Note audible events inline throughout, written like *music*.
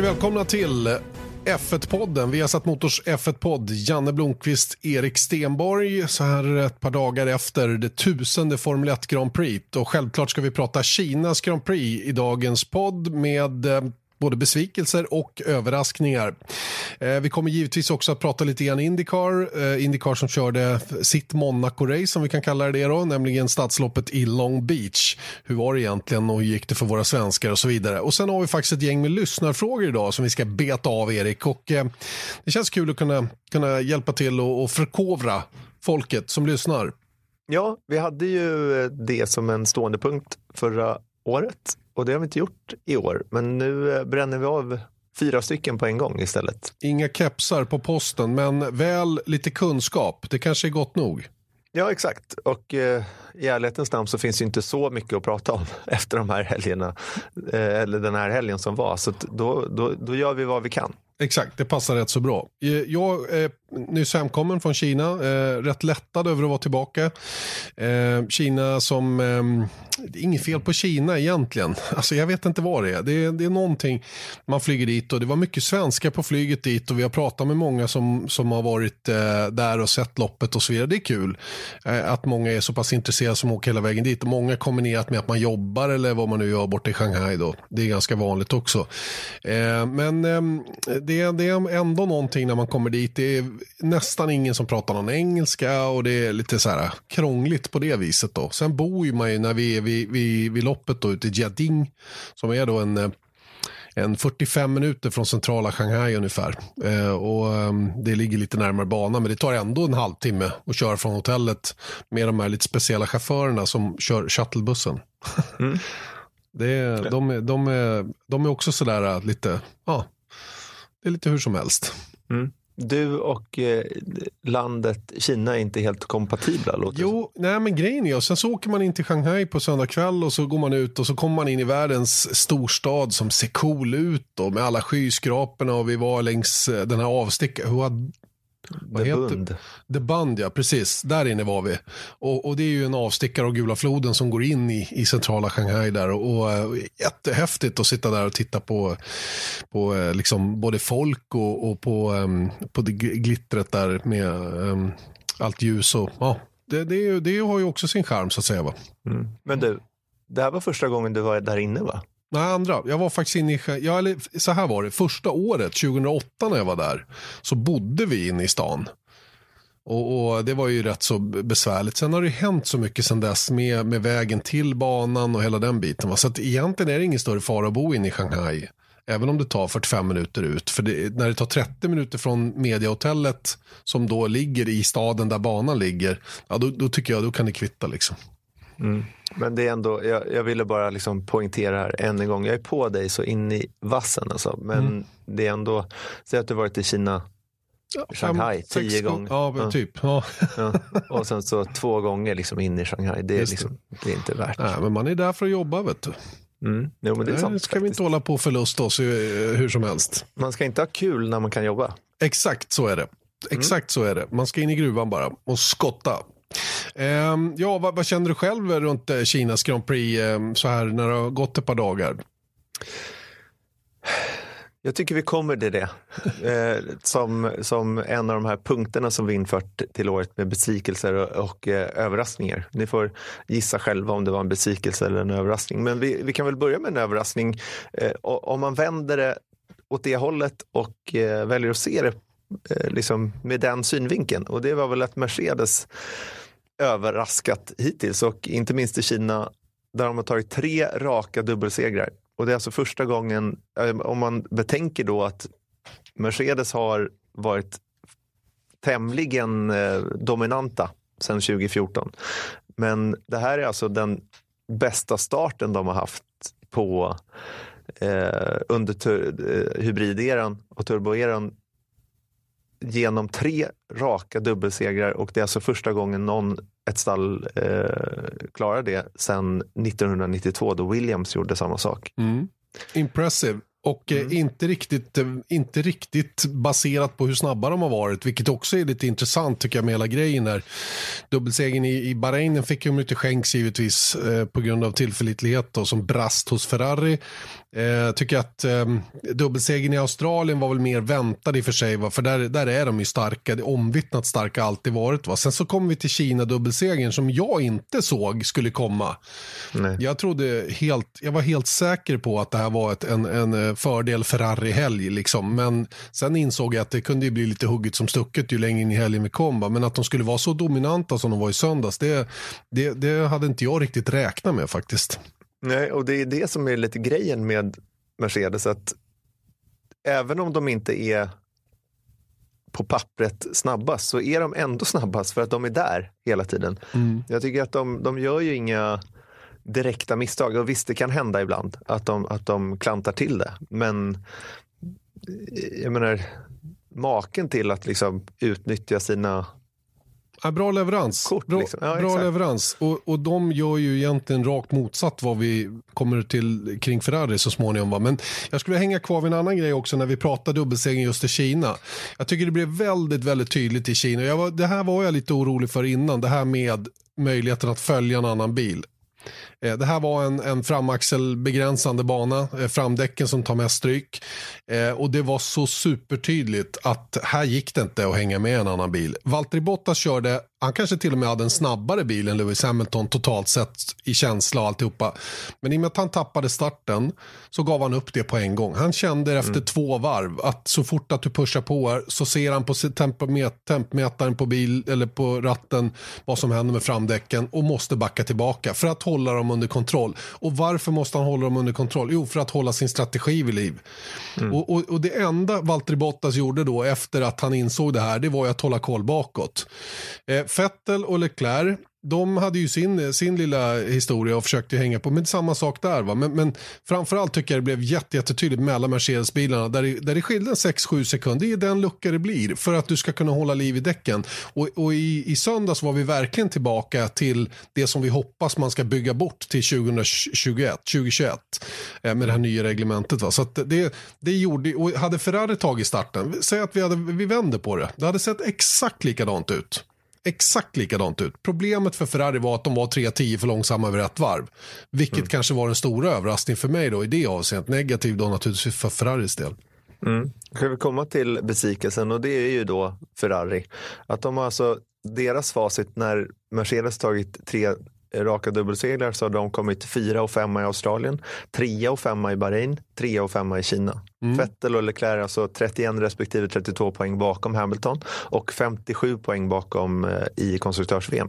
Mycket välkomna till F1-podden. Vi har satt Motors F1-podd. Janne Blomqvist, Erik Stenborg. Så här ett par dagar efter det tusende Formel 1 Grand Prix. Och självklart ska vi prata Kinas Grand Prix i dagens podd med eh, både besvikelser och överraskningar. Eh, vi kommer givetvis också att prata lite grann Indycar. Eh, Indycar som körde sitt Monaco-race som vi kan kalla det då, nämligen stadsloppet i Long Beach. Hur var det egentligen och hur gick det för våra svenskar och så vidare. Och sen har vi faktiskt ett gäng med lyssnarfrågor idag som vi ska beta av Erik och eh, det känns kul att kunna, kunna hjälpa till och, och förkovra folket som lyssnar. Ja, vi hade ju eh, det som en stående punkt förra året och det har vi inte gjort i år. Men nu eh, bränner vi av fyra stycken på en gång istället. Inga kepsar på posten, men väl lite kunskap. Det kanske är gott nog. Ja, exakt. Och eh, i ärlighetens namn så finns det inte så mycket att prata om *laughs* efter de här helgerna. Eh, eller den här helgen som var. Så då, då, då gör vi vad vi kan. Exakt, det passar rätt så bra. Eh, jag är nyss hemkommen från Kina, eh, rätt lättad över att vara tillbaka. Eh, Kina som, det är inget fel på Kina egentligen. *laughs* Alltså jag vet inte vad det är. Det, är. det är någonting, man flyger dit och det var mycket svenskar på flyget dit och vi har pratat med många som, som har varit där och sett loppet och så vidare. Det är kul att många är så pass intresserade som åker hela vägen dit. Och många kombinerat med att man jobbar eller vad man nu gör borta i Shanghai då. Det är ganska vanligt också. Men ehm, det, det är ändå någonting när man kommer dit. Det är nästan ingen som pratar någon engelska och det är lite så här krångligt på det viset. Då. Sen bor ju man ju när vi är vid, vid, vid loppet då ute i Jiading som är då en en 45 minuter från centrala Shanghai ungefär. Eh, och um, Det ligger lite närmare banan men det tar ändå en halvtimme att köra från hotellet med de här lite speciella chaufförerna som kör shuttlebussen. Mm. *laughs* det de, är, de, är, de är också sådär lite, ja, det är lite hur som helst. Mm. Du och eh, landet Kina är inte helt kompatibla? Låter jo, nej men grejen är, och sen så åker man in till Shanghai på söndag kväll och så går man ut och så kommer man in i världens storstad som ser cool ut då, med alla skyskraporna och vi var längs eh, den här avstickaren. Vad The Bund. The Bund, ja. Precis. Där inne var vi. Och, och, det är ju en avstickare av Gula floden som går in i, i centrala Shanghai där. Och, och uh, jättehäftigt att sitta där och titta på, på uh, liksom både folk och, och på, um, på det glittret där med um, allt ljus. Och, ja, det, det, det har ju också sin charm så att säga. Va? Mm. Men du, det här var första gången du var där inne va? Nej, andra. Jag var faktiskt inne i... Ja, eller, så här var det. Första året, 2008 när jag var där, så bodde vi inne i stan. Och, och, Det var ju rätt så besvärligt. Sen har det hänt så mycket sen dess med, med vägen till banan och hela den biten. Va? Så att egentligen är det ingen större fara att bo inne i Shanghai. Även om det tar 45 minuter ut. För det, när det tar 30 minuter från mediahotellet som då ligger i staden där banan ligger. Ja, då, då tycker jag då kan det kvitta liksom. Mm. Men det är ändå, jag, jag, ville bara liksom poängtera här än en gång. Jag är på dig så in i vassen alltså. Men mm. det är ändå, säg att du varit i Kina, ja, Shanghai, fem, tio gånger. Ja, typ. Ja. ja. Och sen så två gånger liksom in i Shanghai. Det är, liksom, det är inte värt. Nej, men man är där för att jobba vet du. Mm. Jo, men det är sant, ska faktiskt. vi inte hålla på och förlusta oss hur som helst. Man ska inte ha kul när man kan jobba. Exakt så är det. Exakt mm. så är det. Man ska in i gruvan bara och skotta. Um, ja, vad, vad, känner du själv runt uh, Kinas Grand Prix um, så här när det har gått ett par dagar? Jag tycker vi kommer till det. *laughs* Eh, som, som en av de här punkterna som vi infört till året med besvikelser och, och eh, överraskningar. Ni får gissa själva om det var en besvikelse eller en överraskning. Men vi, vi kan väl börja med en överraskning. Eh, om man vänder det åt det hållet och eh, väljer att se det eh, liksom med den synvinkeln. Och det var väl att Mercedes överraskat hittills och inte minst i Kina där de har tagit tre raka dubbelsegrar. Och det är alltså första gången, eh, om man betänker då att Mercedes har varit tämligen eh, dominanta sedan 2014. Men det här är alltså den bästa starten de har haft på eh, under eh, hybrideran och turboeran genom tre raka dubbelsegrar och det är alltså första gången någon ett stall eh, klarar det sedan 1992 då Williams gjorde samma sak. Mm. Impressive. Och eh, mm. inte, riktigt, eh, inte riktigt baserat på hur snabba de har varit, vilket också är lite intressant tycker jag med hela grejen här. Dubbelsegern i, i Bahrain fick ju inte skänks givetvis eh, på grund av tillförlitlighet då, som brast hos Ferrari. Eh, tycker att eh, dubbelsegern i Australien var väl mer väntad i och för sig, va? för där, där är de ju starka. Det är omvittnat starka alltid varit. Va? Sen så kommer vi till Kina-dubbelsegern som jag inte såg skulle komma. Nej. Jag trodde helt, jag var helt säker på att det här var ett, en, en eh, fördel Ferrari-helg. Liksom. Men sen insåg jag att det kunde bli lite hugget som stucket ju längre in i helgen vi kom. Va? Men att de skulle vara så dominanta som de var i söndags, det, det, det hade inte jag riktigt räknat med faktiskt. Nej, och det är det som är lite grejen med Mercedes. att Även om de inte är på pappret snabbast så är de ändå snabbast för att de är där hela tiden. Mm. Jag tycker att de, de gör ju inga direkta misstag. Och visst, det kan hända ibland att de, att de klantar till det. Men jag menar, maken till att liksom utnyttja sina Ja, bra leverans. Kort, bra, liksom. ja, bra leverans. Och, och de gör ju egentligen rakt motsatt vad vi kommer till kring Ferrari så småningom. Va? Men jag skulle hänga kvar vid en annan grej också när vi pratar dubbelsegern just i Kina. Jag tycker det blev väldigt, väldigt tydligt i Kina. Jag var, det här var jag lite orolig för innan. Det här med möjligheten att följa en annan bil. Eh, det här var en, en framaxelbegränsande bana, eh, framdäcken som tar mest stryk. Eh, och det var så supertydligt att här gick det inte att hänga med en annan bil. Valtteri Bottas körde han kanske till och med hade en snabbare bil än Lewis Hamilton totalt sett i känsla och alltihopa. Men i och med att han tappade starten så gav han upp det på en gång. Han kände efter mm. två varv att så fort att du pushar på så ser han på tempmätaren på bil eller på ratten vad som händer med framdäcken och måste backa tillbaka för att hålla dem under kontroll. Och varför måste han hålla dem under kontroll? Jo, för att hålla sin strategi vid liv. Mm. Och, och, och, det enda Valtteri Bottas gjorde då efter att han insåg det här, det var ju att hålla koll bakåt. Eh, Fettel och Leclerc de hade ju sin, sin lilla historia och försökte hänga på. Men samma sak där. Va? Men, men framförallt tycker jag det blev jättetydligt mellan Mercedes-bilarna. Där det, där det skilde 6-7 sekunder. Det är den lucka det blir för att du ska kunna hålla liv i däcken. Och, och i, i söndags var vi verkligen tillbaka till det som vi hoppas man ska bygga bort till 2021, 2021 eh, med det här nya reglementet. Va? Så det, det gjorde, och hade Ferrari tagit starten, säg att vi, hade, vi vänder på det. Det hade sett exakt likadant ut exakt likadant ut. Problemet för Ferrari var att de var 3-10 för långsamma över ett varv. Vilket mm. kanske var en stora överraskning för mig då i det avseendet. Negativ då naturligtvis för Ferraris del. Mm. Ska vi komma till besvikelsen och det är ju då Ferrari. Att de har alltså, deras facit när Mercedes tagit tre raka dubbelseglar så har de kommit fyra och femma i Australien, trea och femma i Bahrain, trea och femma i Kina. Mm. Vettel och Leclerc alltså 31 respektive 32 poäng bakom Hamilton och 57 poäng bakom eh, i konstruktörs-VM.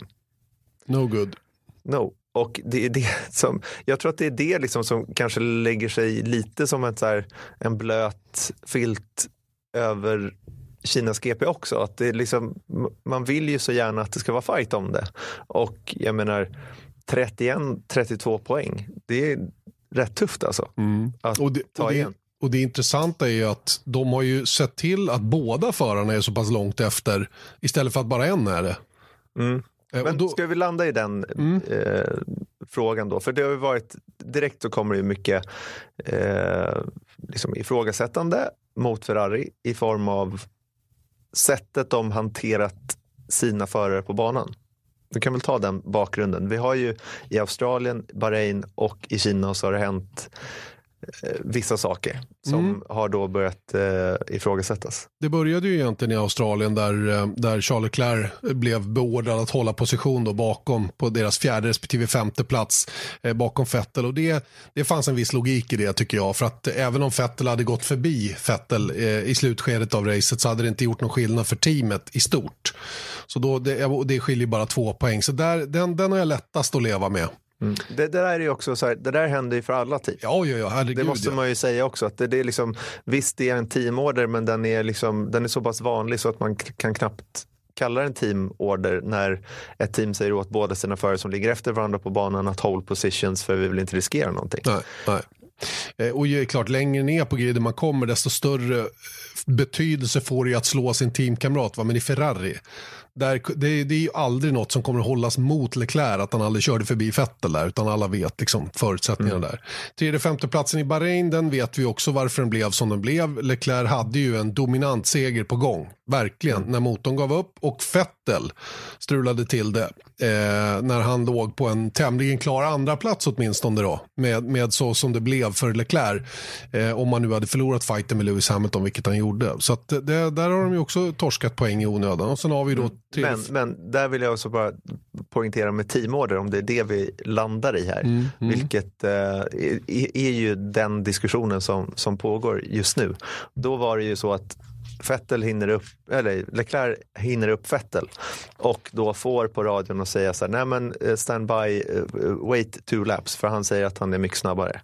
No good. No. Och det är det som, jag tror att det är det liksom som kanske lägger sig lite som ett så här, en blöt filt över Kinas GP också. Att det liksom, man vill ju så gärna att det ska vara fight om det. Och jag menar 31-32 poäng, det är rätt tufft alltså. Mm. Att och det, ta och igen. Och det intressanta är ju att de har ju sett till att båda förarna är så pass långt efter istället för att bara en är det. Mm. Eh, Men då... ska vi landa i den mm. eh, frågan då? För det har ju varit, direkt så kommer det ju mycket eh, liksom ifrågasättande mot Ferrari i form av sättet de hanterat sina förare på banan. Du kan väl ta den bakgrunden. Vi har ju i Australien, Bahrain och i Kina så har det hänt vissa saker som mm. har då börjat eh, ifrågasättas. Det började ju egentligen i Australien där, eh, där Charles Leclerc blev beordrad att hålla position då bakom på deras fjärde respektive femte plats eh, bakom Vettel och det, det fanns en viss logik i det tycker jag för att även om Vettel hade gått förbi Vettel eh, i slutskedet av racet så hade det inte gjort någon skillnad för teamet i stort. Så då, det, det skiljer bara två poäng så där, den, den har jag lättast att leva med. Mm. Det, det, där är också så här, det där händer ju för alla team. Ja, ja, ja, herregud, det måste ja. man ju säga också. Att det, det är liksom, visst, det är en teamorder, men den är, liksom, den är så pass vanlig så att man kan knappt kalla den teamorder när ett team säger åt båda sina förare som ligger efter varandra på banan att hold positions för vi vill inte riskera någonting. Nej, nej. Eh, och ju klart, längre ner på griden man kommer, desto större betydelse får det att slå sin teamkamrat. Va? Men i Ferrari, där, det, det, är ju aldrig något som kommer att hållas mot Leclerc, att han aldrig körde förbi Vettel där, utan alla vet liksom förutsättningarna mm. där. Tredje femte platsen i Bahrain, den vet vi också varför den blev som den blev. Leclerc hade ju en dominant seger på gång, verkligen, mm. när motorn gav upp och Vettel strulade till det eh, när han låg på en tämligen klar andra plats åtminstone då, med, med så som det blev för Leclerc, eh, om man nu hade förlorat fighten med Lewis Hamilton, vilket han gjorde. Så att det, där har de ju också torskat poäng i onödan. Och sen har vi då mm. Men, men där vill jag också bara poängtera med teamorder, om det är det vi landar i här. Mm, mm. Vilket eh, är, är, ju den diskussionen som, som pågår just nu. Då var det ju så att Vettel hinner upp, eller Leclerc hinner upp Vettel och då får på radion att säga så här, nej men eh, stand by, uh, wait two laps, för han säger att han är mycket snabbare.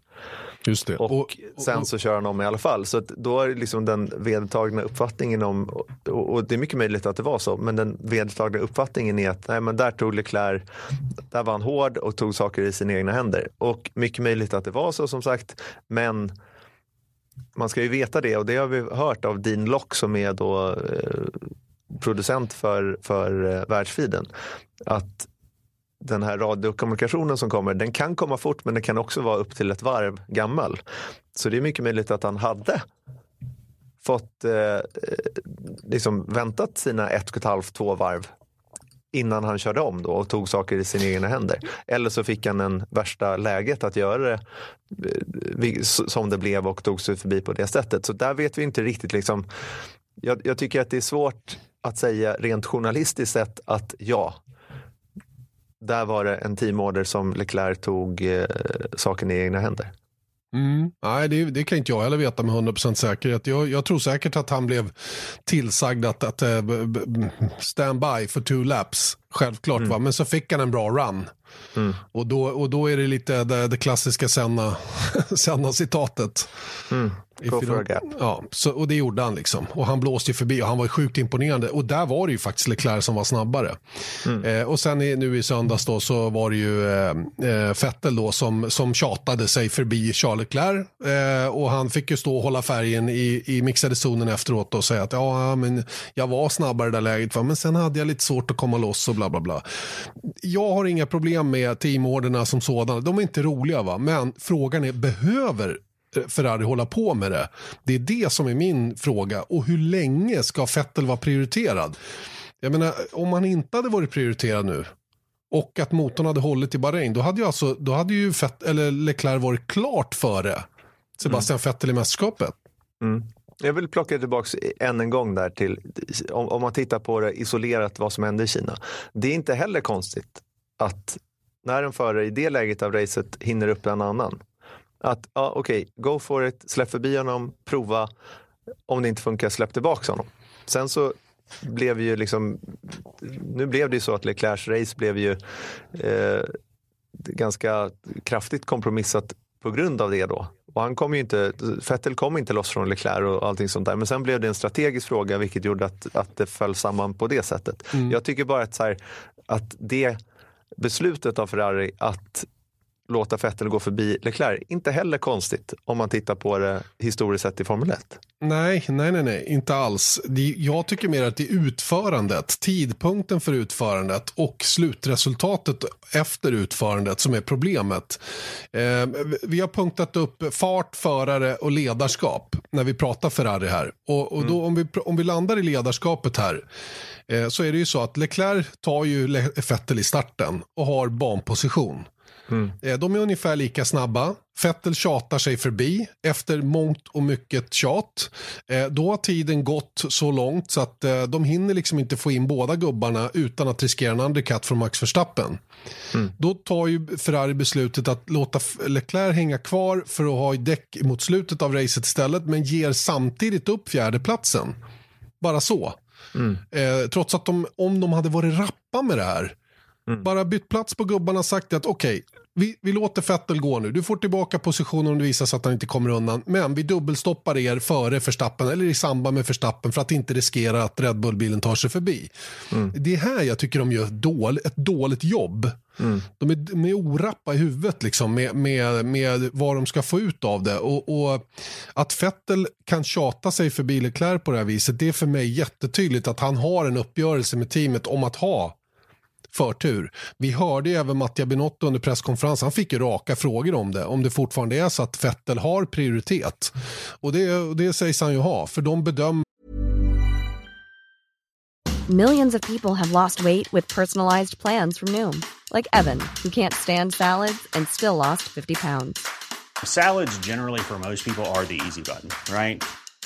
Just det. Och, och, sen så kör han om i alla fall. Så då är liksom den vedertagna uppfattningen om, och, och, det är mycket möjligt att det var så, men den vedertagna uppfattningen är att nej, men där tog Leclerc, där var han hård och tog saker i sina egna händer. Och mycket möjligt att det var så som sagt, men man ska ju veta det och det har vi hört av Dean Lock som är då eh, producent för, för eh, världsfiden. Att den här radiokommunikationen som kommer, den kan komma fort men den kan också vara upp till ett varv gammal. Så det är mycket möjligt att han hade fått eh, eh, liksom väntat sina ett och ett halvt, två varv innan han körde om då och tog saker i sina egna händer. Eller så fick han en värsta läget att göra det eh, som det blev och tog sig förbi på det sättet. Så där vet vi inte riktigt. Liksom. Jag, jag tycker att det är svårt att säga rent journalistiskt sett att ja, där var det en teamorder som Leclerc tog eh, saken i egna händer. Mm. Nej, det, det, kan inte jag heller veta med 100% säkerhet. Jag, jag, tror säkert att han blev tillsagd att, att uh, stand by för two laps. Självklart, mm. va? men så fick han en bra run. Mm. Och, då, och då är det lite det, det klassiska Senna-citatet. *laughs* Mm. Go for a gap. Ja, så, och det gjorde han liksom. Och han blåste förbi och han var sjukt imponerande. Och där var det ju faktiskt Leclerc som var snabbare. Mm. Eh, och sen i, nu i söndags då så var det ju eh, eh, Vettel då som, som tjatade sig förbi Charles Leclerc. Eh, och han fick ju stå och hålla färgen i, i mixade zonen efteråt och säga att ja, men jag var snabbare i det där läget. Va? Men sen hade jag lite svårt att komma loss och bla bla bla. Jag har inga problem med teamorderna som sådana. De är inte roliga va. Men frågan är, behöver Ferrari hålla på med det? Det är det som är min fråga. Och hur länge ska Vettel vara prioriterad? Jag menar, om han inte hade varit prioriterad nu och att motorn hade hållit i Bahrain, då hade ju, alltså, då hade ju Fett, eller Leclerc varit klart före Sebastian mm. Vettel i mästerskapet. Mm. Jag vill plocka tillbaka än en gång där till, om, om, man tittar på det isolerat vad som hände i Kina. Det är inte heller konstigt att när en förare i det läget av racet hinner upp en annan, att ja, okej, okay, go for it, släpp förbi honom, prova. Om det inte funkar, släpp tillbaka honom. Sen så blev ju liksom, nu blev det ju så att Leclercs race blev ju eh, ganska kraftigt kompromissat på grund av det då. Och han kom ju inte, Vettel kom inte loss från Leclerc och allting sånt där. Men sen blev det en strategisk fråga vilket gjorde att, att det föll samman på det sättet. Mm. Jag tycker bara att, så här, att det beslutet av Ferrari att låta Vettel gå förbi Leclerc. Inte heller konstigt om man tittar på det historiskt sett i Formel 1. Nej, nej, nej, nej, inte alls. Jag tycker mer att det är utförandet, tidpunkten för utförandet och slutresultatet efter utförandet som är problemet. Eh, vi har punktat upp fart, förare och ledarskap när vi pratar Ferrari här. Och, och då, mm. om, vi, om vi landar i ledarskapet här eh, så är det ju så att Leclerc tar ju Vettel i starten och har banposition. Mm. Eh, de är ungefär lika snabba. Fettel tjatar sig förbi efter mångt och mycket tjat. Eh, då har tiden gått så långt så att eh, de hinner liksom inte få in båda gubbarna utan att riskera en undercut från Max Verstappen. Mm. Då tar ju Ferrari beslutet att låta Leclerc hänga kvar för att ha i däck mot slutet av racet istället men ger samtidigt upp fjärdeplatsen. Bara så. Mm. Eh, trots att de, om de hade varit rappa med det här Mm. Bara bytt plats på gubbarna och sagt att okej, okay, vi, vi låter Vettel gå nu. Du får tillbaka positionen om det visar sig att han inte kommer undan. Men vi dubbelstoppar er före Verstappen eller i samband med Verstappen för att inte riskera att Red Bull-bilen tar sig förbi. Mm. Det är här jag tycker de gör dål, ett dåligt jobb. Mm. De, är, de är orappa i huvudet liksom med, med, med vad de ska få ut av det. Och, och att Vettel kan tjata sig förbi Leclerc på det här viset, det är för mig jättetydligt att han har en uppgörelse med teamet om att ha förtur. Vi hörde ju även Mattia Binotto under presskonferensen, han fick ju raka frågor om det, om det fortfarande är så att Vettel har prioritet. Och det, det sägs han ju ha, för de bedömer Millions of people have lost weight with personalized plans from Noom. Like Evan, who can't stand salads and still lost 50 pounds. Salads generally for most people are the easy button, right?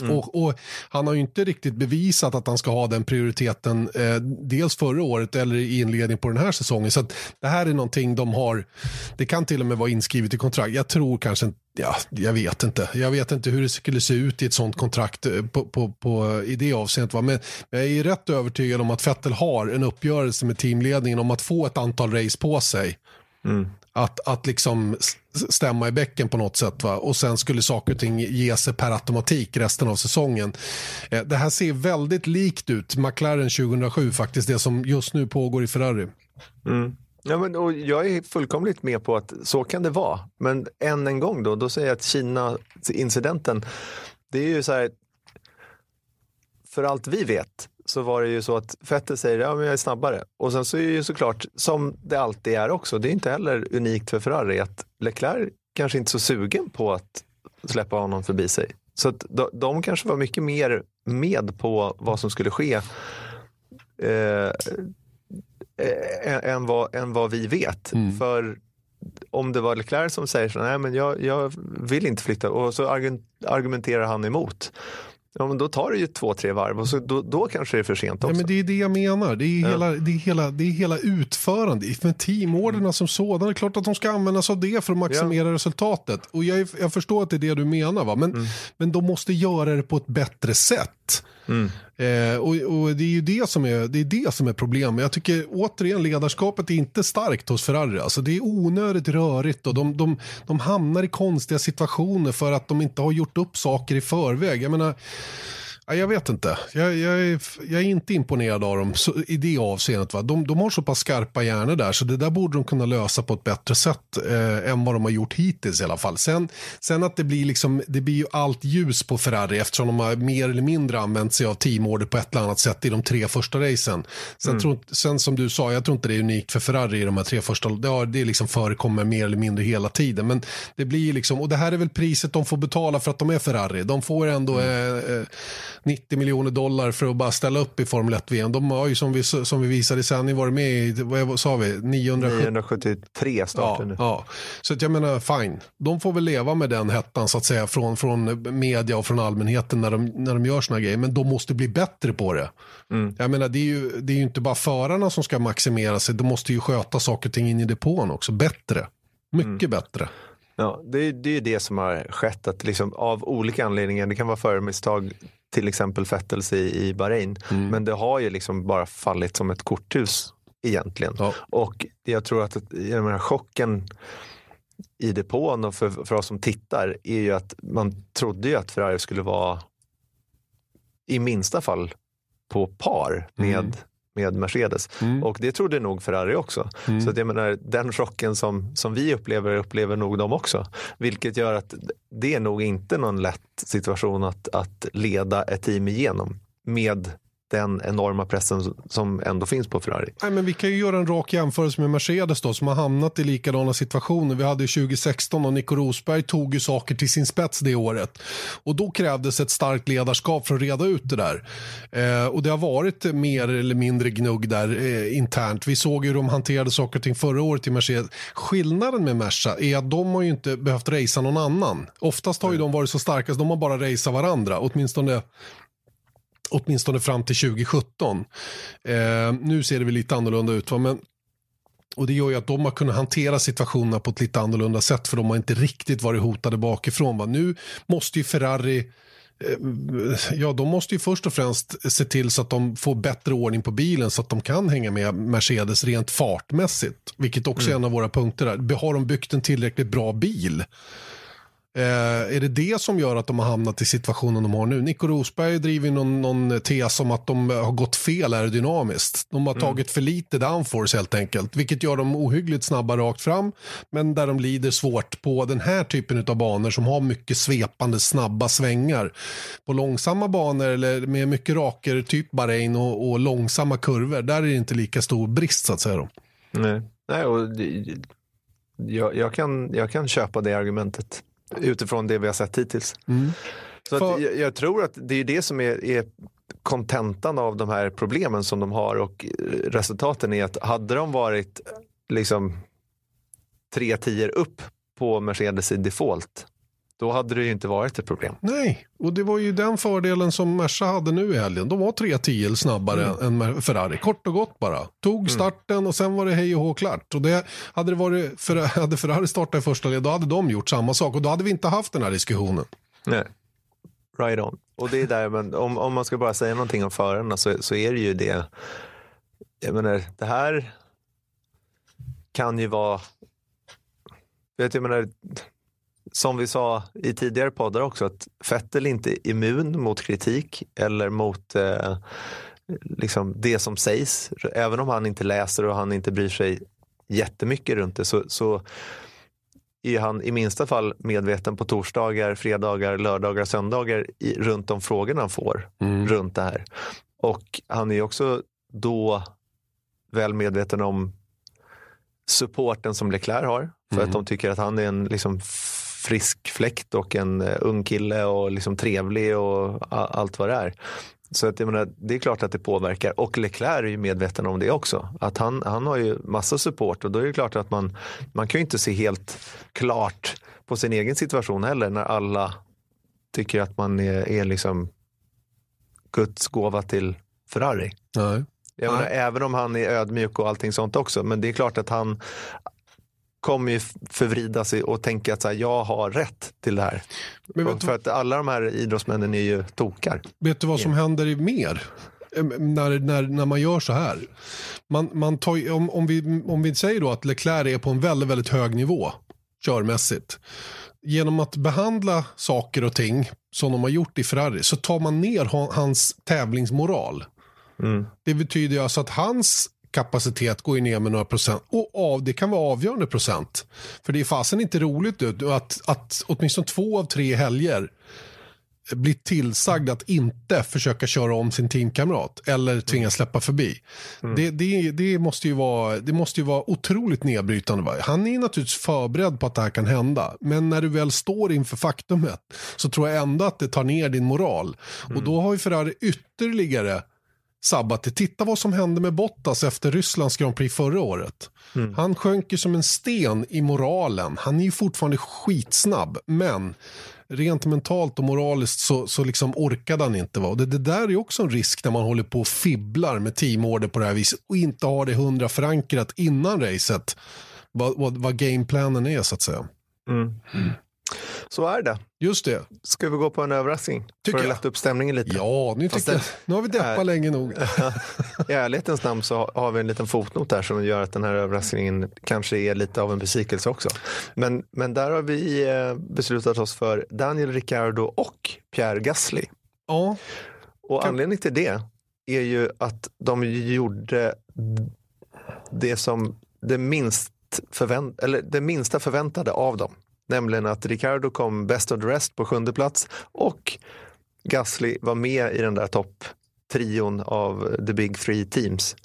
Mm. Och, och, Han har ju inte riktigt bevisat att han ska ha den prioriteten eh, dels förra året eller i inledning på den här säsongen. Så det här är någonting de har, det kan till och med vara inskrivet i kontrakt. Jag tror kanske inte Ja, jag vet inte. Jag vet inte hur det skulle se ut i ett sånt kontrakt eh, på, på, på, i det avseendet. Va? Men jag är rätt övertygad om att Fettel har en uppgörelse med teamledningen om att få ett antal race på sig. Mm att, att liksom stämma i bäcken på något sätt. Va? Och sen skulle saker och ting ge sig per automatik resten av säsongen. Eh, det här ser väldigt likt ut McLaren 2007 faktiskt, det som just nu pågår i Ferrari. Mm. Ja, men, och jag är fullkomligt med på att så kan det vara. Men än en gång då, då säger jag att Kina-incidenten, det är ju så här, för allt vi vet så var det ju så att Vettel säger ja, men jag är snabbare. Och sen så är det ju såklart, som det alltid är också, det är inte heller unikt för Ferrari att Leclerc kanske inte så sugen på att släppa honom förbi sig. Så att de, de kanske var mycket mer med på vad som skulle ske eh, än, vad, än vad vi vet. Mm. För om det var Leclerc som säger så, nej men jag, jag vill inte flytta och så argumenterar han emot. Ja, men då tar det ju två, tre varv och så, då, då kanske det är för sent också. Ja, men det är det jag menar. Det är, ja. hela, det är, hela, det är hela utförandet. Med teamorderna som sådana, det är klart att de ska använda sig av det för att maximera ja. resultatet. Och jag, jag förstår att det är det du menar, va? Men, mm. men de måste göra det på ett bättre sätt. Mm. Eh, och, och, det är ju det som är, det är, det som är problemet. Jag tycker återigen ledarskapet är inte starkt hos Ferrari. Alltså, det är onödigt rörigt och de, de, de hamnar i konstiga situationer för att de inte har gjort upp saker i förväg. Jag menar, jag vet inte. Jag, jag, är, jag är inte imponerad av dem så, i det avseendet. Va? De, de har så pass skarpa hjärnor där så det där borde de kunna lösa på ett bättre sätt eh, än vad de har gjort hittills i alla fall. Sen, sen att det blir, liksom, det blir ju allt ljus på Ferrari eftersom de har mer eller mindre använt sig av teamorder på ett eller annat sätt i de tre första racen. Sen, mm. tror, sen som du sa, jag tror inte det är unikt för Ferrari i de här tre första. Det, har, det liksom förekommer mer eller mindre hela tiden. Men det blir liksom, och det här är väl priset de får betala för att de är Ferrari. De får ändå mm. eh, eh 90 miljoner dollar för att bara ställa upp i Formel 1-VM. De har ju som vi, som vi visade i sändning varit med i, vad sa vi, 973 starten. Ja, ja, så att jag menar fine. De får väl leva med den hettan så att säga från, från media och från allmänheten när de, när de gör såna grejer. Men de måste bli bättre på det. Mm. Jag menar det är, ju, det är ju inte bara förarna som ska maximera sig. De måste ju sköta saker och ting in i depån också. Bättre. Mycket mm. bättre. Ja, det, är, det är det som har skett, att liksom, av olika anledningar, det kan vara förmisstag, till exempel Vettels i, i Bahrain, mm. men det har ju liksom bara fallit som ett korthus egentligen. Ja. Och jag tror att den här chocken i depån och för, för oss som tittar är ju att man trodde ju att Ferrari skulle vara i minsta fall på par med mm med Mercedes. Mm. Och det trodde nog Ferrari också. Mm. Så att jag menar, den chocken som, som vi upplever, upplever nog de också. Vilket gör att det är nog inte någon lätt situation att, att leda ett team igenom med den enorma pressen som ändå finns på Ferrari. Nej, men vi kan ju göra en rak jämförelse med Mercedes då, som har hamnat i likadana situationer. Vi hade 2016 och Nico Rosberg tog ju saker till sin spets det året. Och då krävdes ett starkt ledarskap för att reda ut det där. Eh, och det har varit mer eller mindre gnugg där eh, internt. Vi såg hur de hanterade saker och ting förra året i Mercedes. Skillnaden med Merca är att de har ju inte behövt racea någon annan. Oftast har ju de varit så starka så de har bara raceat varandra, åtminstone åtminstone fram till 2017. Eh, nu ser det väl lite annorlunda ut, va? men och Det gör ju att de har kunnat hantera situationerna på ett lite annorlunda sätt för de har inte riktigt varit hotade bakifrån. Va? Nu måste ju Ferrari eh, Ja, de måste ju först och främst se till så att de får bättre ordning på bilen så att de kan hänga med Mercedes rent fartmässigt. Vilket också är en av våra punkter. Där. Har de byggt en tillräckligt bra bil? Eh, är det det som gör att de har hamnat i situationen de har nu? Nico Rosberg driver någon, någon tes om att de har gått fel aerodynamiskt. De har mm. tagit för lite downforce helt enkelt, vilket gör dem ohyggligt snabba rakt fram, men där de lider svårt på den här typen av banor som har mycket svepande, snabba svängar. På långsamma banor eller med mycket raker, typ Bahrain och, och långsamma kurvor, där är det inte lika stor brist så att säga. Då. Nej, Nej och jag, jag, kan, jag kan köpa det argumentet utifrån det vi har sett hittills. Mm. Så För... jag, jag, tror att det är det som är, är kontentan av de här problemen som de har och resultaten är att hade de varit liksom tre tior upp på Mercedes i default då hade det ju inte varit ett problem. Nej, och det var ju den fördelen som Merca hade nu i helgen. De var tre tio snabbare mm. än Ferrari. Kort och gott bara. Tog mm. starten mm. och sen var det hej och hå klart. Och det, hade, det varit, för, hade Ferrari startat i första led, då hade de gjort samma sak. Och då hade vi inte haft den här diskussionen. Nej. Right on. Och det är där, men om, om man ska bara säga någonting om förarna så, så är det ju det. Jag menar, det här kan ju vara... Vet, jag menar, som vi sa i tidigare poddar också, att Fettel inte är immun mot kritik eller mot eh, liksom det som sägs. Även om han inte läser och han inte bryr sig jättemycket runt det så, så är han i minsta fall medveten på torsdagar, fredagar, lördagar, söndagar i, runt de frågorna han får mm. runt det här. Och han är också då väl medveten om supporten som Leclerc har. För mm. att de tycker att han är en liksom frisk fläkt och en uh, ung kille och liksom trevlig och allt vad det är. Så att, jag menar, det är klart att det påverkar och Leclerc är ju medveten om det också. Att han, han har ju massa support och då är det klart att man, man kan ju inte se helt klart på sin egen situation heller när alla tycker att man är, är liksom Guds gåva till Ferrari. Nej. Jag menar, även om han är ödmjuk och allting sånt också. Men det är klart att han, kommer ju förvrida sig och tänka att så här, jag har rätt till det här. Men för att alla de här idrottsmännen är ju tokar. Vet du vad som händer mer? När, när, när man gör så här. Man, man tar, om, om, vi, om vi säger då att Leclerc är på en väldigt, väldigt hög nivå körmässigt. Genom att behandla saker och ting som de har gjort i Ferrari så tar man ner hans tävlingsmoral. Mm. Det betyder alltså att hans kapacitet går ju ner med några procent. Och av, det kan vara avgörande procent. För det är fasen inte roligt att, att åtminstone två av tre helger blir tillsagd att inte försöka köra om sin teamkamrat eller tvingas släppa förbi. Mm. Det, det, det, måste ju vara, det måste ju vara otroligt nedbrytande. Va? Han är naturligtvis förberedd på att det här kan hända. Men när du väl står inför faktumet så tror jag ändå att det tar ner din moral. Mm. Och då har ju Ferrari ytterligare sabbat det. Titta vad som hände med Bottas efter Rysslands Grand Prix förra året. Mm. Han sjönk ju som en sten i moralen. Han är ju fortfarande skitsnabb, men rent mentalt och moraliskt så, så liksom orkade han inte. Va? Det, det där är också en risk när man håller på och fibblar med teamorder på det här viset och inte har det hundra förankrat innan racet. Vad, vad, vad gameplanen är så att säga. Mm. Mm. Så är det. Just det. Ska vi gå på en överraskning? Tycker för att lätta upp stämningen lite. Ja, nu, tycker jag, nu har vi deppat äh, länge nog. *laughs* I ärlighetens namn så har vi en liten fotnot där som gör att den här överraskningen kanske är lite av en besvikelse också. Men, men där har vi eh, beslutat oss för Daniel Ricciardo och Pierre Gasly. Ja. Och kan... anledningen till det är ju att de gjorde det som det minst förvänt eller det minsta förväntade av dem. Nämligen att Ricardo kom best of the rest på sjunde plats och Gasly var med i den där topp trion av the big three teams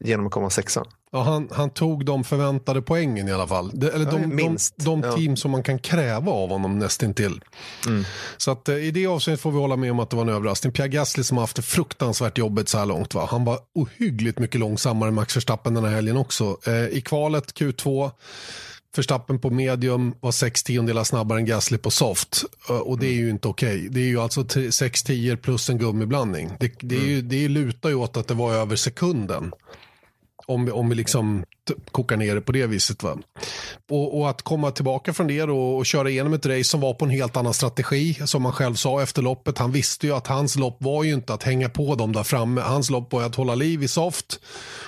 genom att komma sexa. Ja, han, han tog de förväntade poängen i alla fall. De, eller de, Ja, minst. de, de Ja. team som man kan kräva av honom nästintill. Mm. Så att, eh, i det avseendet får vi hålla med om att det var en överraskning. Pierre Gasly som har haft det fruktansvärt jobbigt så här långt. Va? Han var ohyggligt mycket långsammare än Max Verstappen den här helgen också. Eh, I kvalet Q2 Verstappen på medium var 6 tiondelar snabbare än Gasly på soft. Eh, Och det är ju inte okej. Det är ju alltså 6 10 plus en gummiblandning. Det, det, är ju, det lutar ju åt att det var över sekunden. Om, vi- om vi liksom kokar ner det på det viset. Va? Och, och att komma tillbaka från det då och köra igenom ett race som var på en helt annan strategi. Som han själv sa efter loppet. Han visste ju att hans lopp var ju inte att hänga på dem där framme. Hans lopp var ju att hålla liv i soft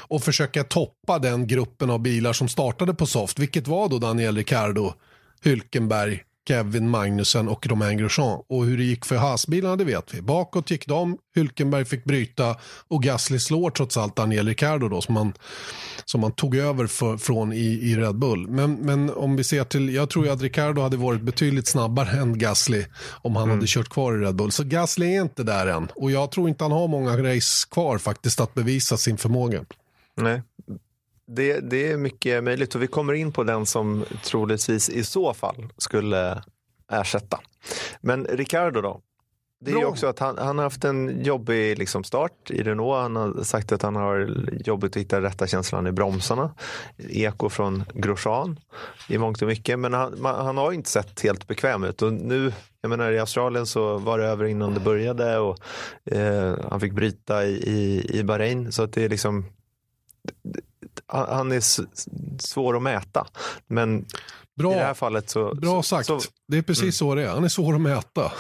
och försöka toppa den gruppen av bilar som startade på soft. Vilket var då Daniel Ricciardo, Hülkenberg, Kevin Magnussen och Romain Grosjean. Och hur det gick för Haas-bilarna det vet vi. Bakåt gick de, Hülkenberg fick bryta och Gasly slår trots allt Daniel Ricciardo då som man, som man tog över för, från i, i Red Bull. Men, men om vi ser till, jag tror ju att Ricciardo hade varit betydligt snabbare än Gasly om han hade kört kvar i Red Bull. Så Gasly är inte där än och jag tror inte han har många race kvar faktiskt att bevisa sin förmåga. Nej. Det, det är mycket möjligt och vi kommer in på den som troligtvis i så fall skulle ersätta. Men Ricardo då? Det är ju också att han, han har haft en jobbig liksom, start i Renault. Han har sagt att han har jobbigt att hitta rätta känslan i bromsarna. Eko från Grosjean i mångt och mycket. Men han, man, han har ju inte sett helt bekväm ut. Och nu, jag menar i Australien så var det över innan det började och eh, han fick bryta i, i, i Bahrain. Så att det är liksom han är svår att mäta. Men Bra. i det här fallet så... Bra sagt. Så, det är precis så det är. Han är svår att mäta.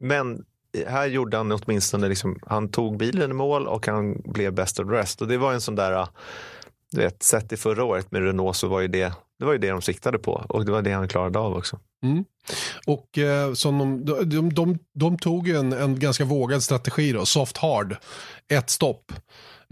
men här gjorde han åtminstone, liksom, han tog bilen i mål och han blev best of the rest. Och det var en sån där, du vet, sett i förra året med Renault så var ju det, det var ju det de siktade på. Och det var det han klarade av också. Och eh, som de, de, de, de tog ju en, en ganska vågad strategi då, soft hard, ett stopp.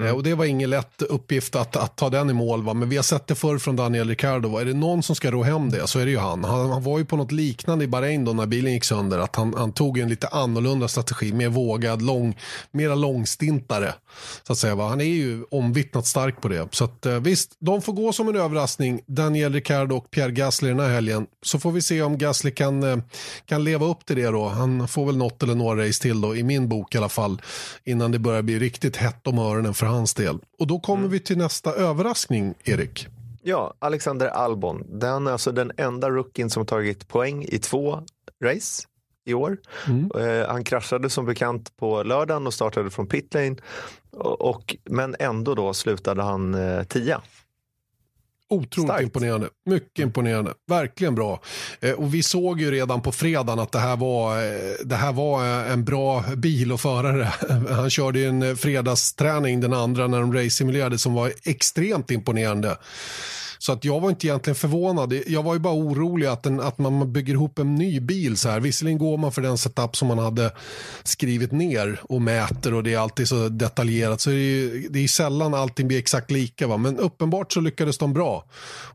Eh, och det var ingen lätt uppgift att, att ta den i mål, va? men vi har sett det förr från Daniel Ricciardo. Va? Är det någon som ska ro hem det så är det ju han. Han, han var ju på något liknande i Bahrain då när bilen gick sönder, att han, han tog en lite annorlunda strategi, mer vågad, lång, mera långstintare. Så att säga, va? Han är ju omvittnat stark på det. Så att, eh, visst, de får gå som en överraskning, Daniel Ricciardo och Pierre Gasly den här helgen. Så får vi se om Gasly kan, eh, kan leva upp till det då. Han får väl något eller några race till då, i min bok i alla fall, innan det börjar bli riktigt hett om öronen för hans del. Och då kommer vi till nästa överraskning, Erik. Ja, Alexander Albon. Den är alltså den enda rookien som tagit poäng i två race i år. Eh, han kraschade som bekant på lördagen och startade från pitlane. Och, och, men ändå då slutade han eh, tia. Otroligt Starkt. imponerande. Mycket imponerande. Verkligen bra. Eh, och vi såg ju redan på fredagen att det här var, eh, det här var eh, en bra bil och förare. *laughs* Han körde ju en eh, fredagsträning, den andra, när de race-simulerade som var extremt imponerande. Så att jag var inte egentligen förvånad. Jag var ju bara orolig att, den, att man bygger ihop en ny bil så här. Visserligen går man för den setup som man hade skrivit ner och mäter och det är alltid så detaljerat. Så det är ju det är sällan allting blir exakt lika. Va? Men uppenbart så lyckades de bra.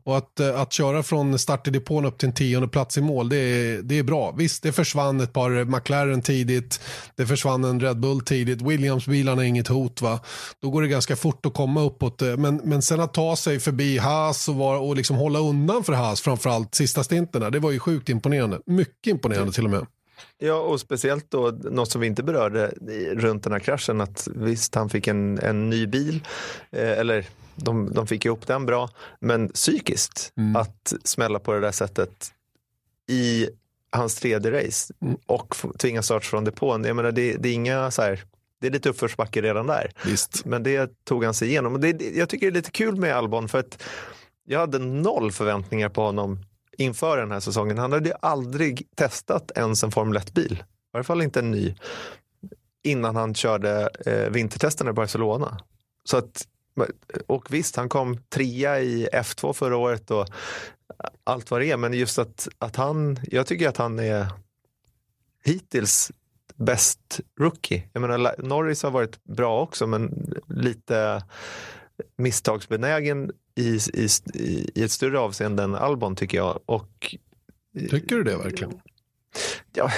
Och att, eh, att köra från start i depån upp till en tionde plats i mål, det är, det är bra. Visst, det försvann ett par McLaren tidigt. Det försvann en Red Bull tidigt. Williams-bilarna är inget hot. va. Då går det ganska fort att komma uppåt. Men, men sen att ta sig förbi Haas och, var, och liksom hålla undan för Haas, framförallt sista stinterna, det var ju sjukt imponerande. Mycket imponerande till och med. Ja, och speciellt då något som vi inte berörde runt den här kraschen, att visst, han fick en, en ny bil, eh, eller de, de fick ihop den bra, men psykiskt att smälla på det där sättet i hans tredje race och få- tvingas starta från depån, jag menar det, det är inga så här, det är lite uppförsbacke redan där. Visst. Men det tog han sig igenom. Och det- jag tycker det är lite kul med Albon för att jag hade noll förväntningar på honom inför den här säsongen. Han hade ju aldrig testat ens en Formel 1-bil. I varje fall inte en ny. Innan han körde eh, vintertesterna i Barcelona. Så att, och visst, han kom trea i F2 förra året och allt vad det är. Men just att, att han, jag tycker att han är hittills bäst rookie. Jag menar, Norris har varit bra också, men lite misstagsbenägen i, i, i ett större avseende än Albon tycker jag. Och, Tycker du det verkligen? ja,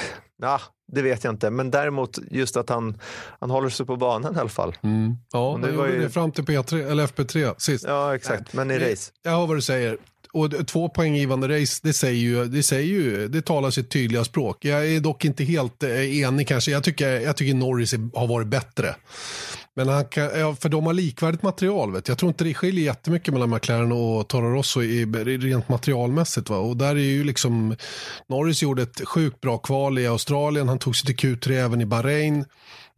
Ja, det vet jag inte, men däremot just att han, han håller sig på banan i alla fall. Mm. Ja, det han var ju- det fram till P3, eller FP3 sist. Ja, exakt, men i race. Jag hör vad du säger. Och två poänggivande race, det säger ju, det säger ju, det talar sitt tydliga språk. Jag är dock inte helt eh, enig kanske. Jag tycker, jag tycker Norris har varit bättre. Men han kan, ja, för de har likvärdigt material. Vet. Jag tror inte det skiljer jättemycket mellan McLaren och Toro Rosso i, rent materialmässigt. Va? Och där är ju liksom, Norris gjorde ett sjukt bra kval i Australien. Han tog sig till Q3 även i Bahrain.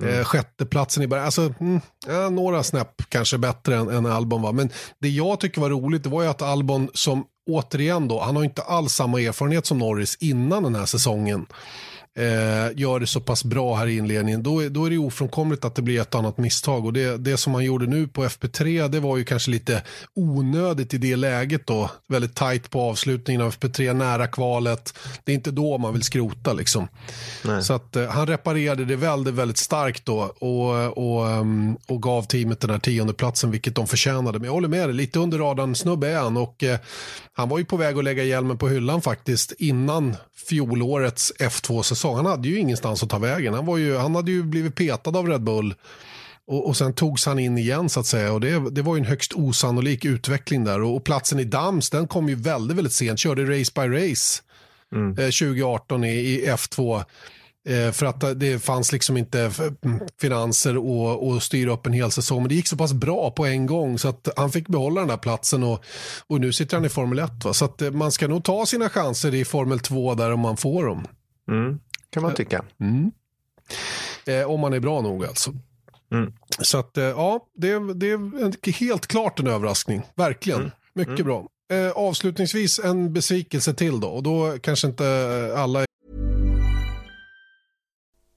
Eh, sjätteplatsen i Bahrain. Alltså, mm, ja, några snäpp kanske bättre än, än Albon var. Men det jag tycker var roligt det var ju att Albon som återigen då, han har inte alls samma erfarenhet som Norris innan den här säsongen eh, gör det så pass bra här i inledningen, då, är- då är det ofrånkomligt att det blir ett annat misstag. Och det, det som han gjorde nu på FP3, det var ju kanske lite onödigt i det läget då. Väldigt tajt på avslutningen av FP3, nära kvalet. Det är inte då man vill skrota liksom. Nej. Så att eh, han reparerade det väldigt, väldigt starkt då och, och, ehm, och gav teamet den här tionde platsen vilket de förtjänade. Men jag håller med dig, lite under radarn snubbe är han och eh, han var ju på väg att lägga hjälmen på hyllan faktiskt innan fjolårets F2-säsong. Han hade ju ingenstans att ta vägen. Han, var ju, han hade ju blivit petad av Red Bull och, och sen togs han in igen så att säga. Och det, det var en högst osannolik utveckling där. Och, och platsen i Dams, den kom ju väldigt, väldigt sent. Körde race by race eh, 2018 i, i F2. Eh, för att det fanns liksom inte mm, finanser och, och styra upp en hel säsong. Men det gick så pass bra på en gång så att han fick behålla den här platsen och, och nu sitter han i Formel 1. Va? Så att eh, man ska nog ta sina chanser i Formel 2 där om man får dem. Mm, kan man tycka. Eh, om man är bra nog alltså. Mm. Så att eh, ja, det, det är en- helt klart en överraskning. Verkligen. Mycket bra. Eh, avslutningsvis en besvikelse till då. Och då kanske inte eh, alla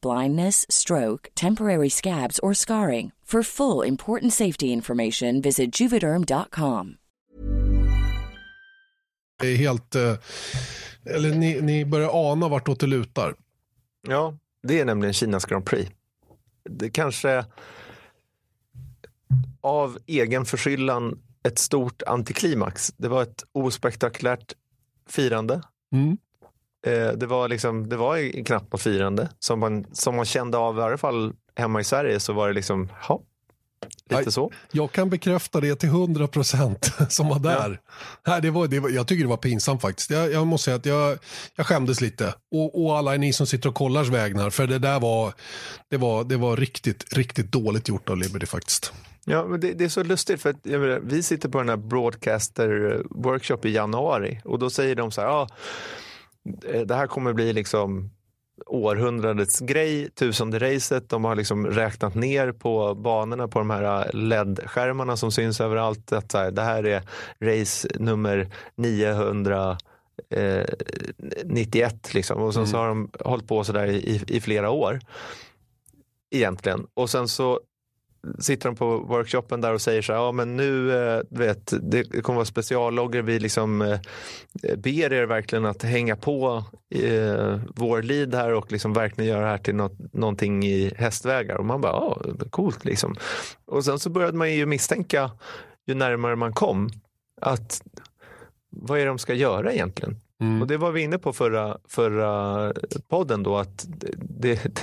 blindness, stroke, temporary scabs, or scarring. For full important safety information, visit juvederm.com. är helt... Eh, eller ni, ni börjar ana vartåt det lutar. Ja, det är nämligen Kinas Grand Prix. Det kanske av egen förskyllan ett stort antiklimax. Det var ett ospektakulärt firande. Mm. Eh, det var liksom, det var knappt något firande som man, som man kände av i alla fall hemma i Sverige så var det liksom, ja, lite så. Jag kan bekräfta det till 100 procent *laughs* som var där. Nej, det var, det var, jag tycker det var pinsamt faktiskt. Jag, jag måste säga att jag, jag skämdes lite. Och, och alla ni som sitter och kollars vägnar. För det där var, det var, det var riktigt, riktigt dåligt gjort av Liberty faktiskt. Ja, men det, det är så lustigt för att menar, vi sitter på den här broadcaster workshop i januari och då säger de så här, ja, eh, det här kommer bli liksom århundradets grej, tusende racet. De har liksom räknat ner på banorna på de här LED-skärmarna som syns överallt. Att så här, det här är race nummer 991 liksom. Och sen så har de hållit på sådär i, i flera år. Egentligen. Och sen så sitter de på workshopen där och säger så här, ja men nu, eh, vet, det kommer vara speciallogger, vi liksom eh, ber er verkligen att hänga på eh, vår lead här och liksom verkligen göra det här till något, någonting i hästvägar. Och man bara, ja, coolt liksom. Och sen så började man ju misstänka, ju närmare man kom, att vad är det de ska göra egentligen? Och det var vi inne på förra, förra podden då, att det,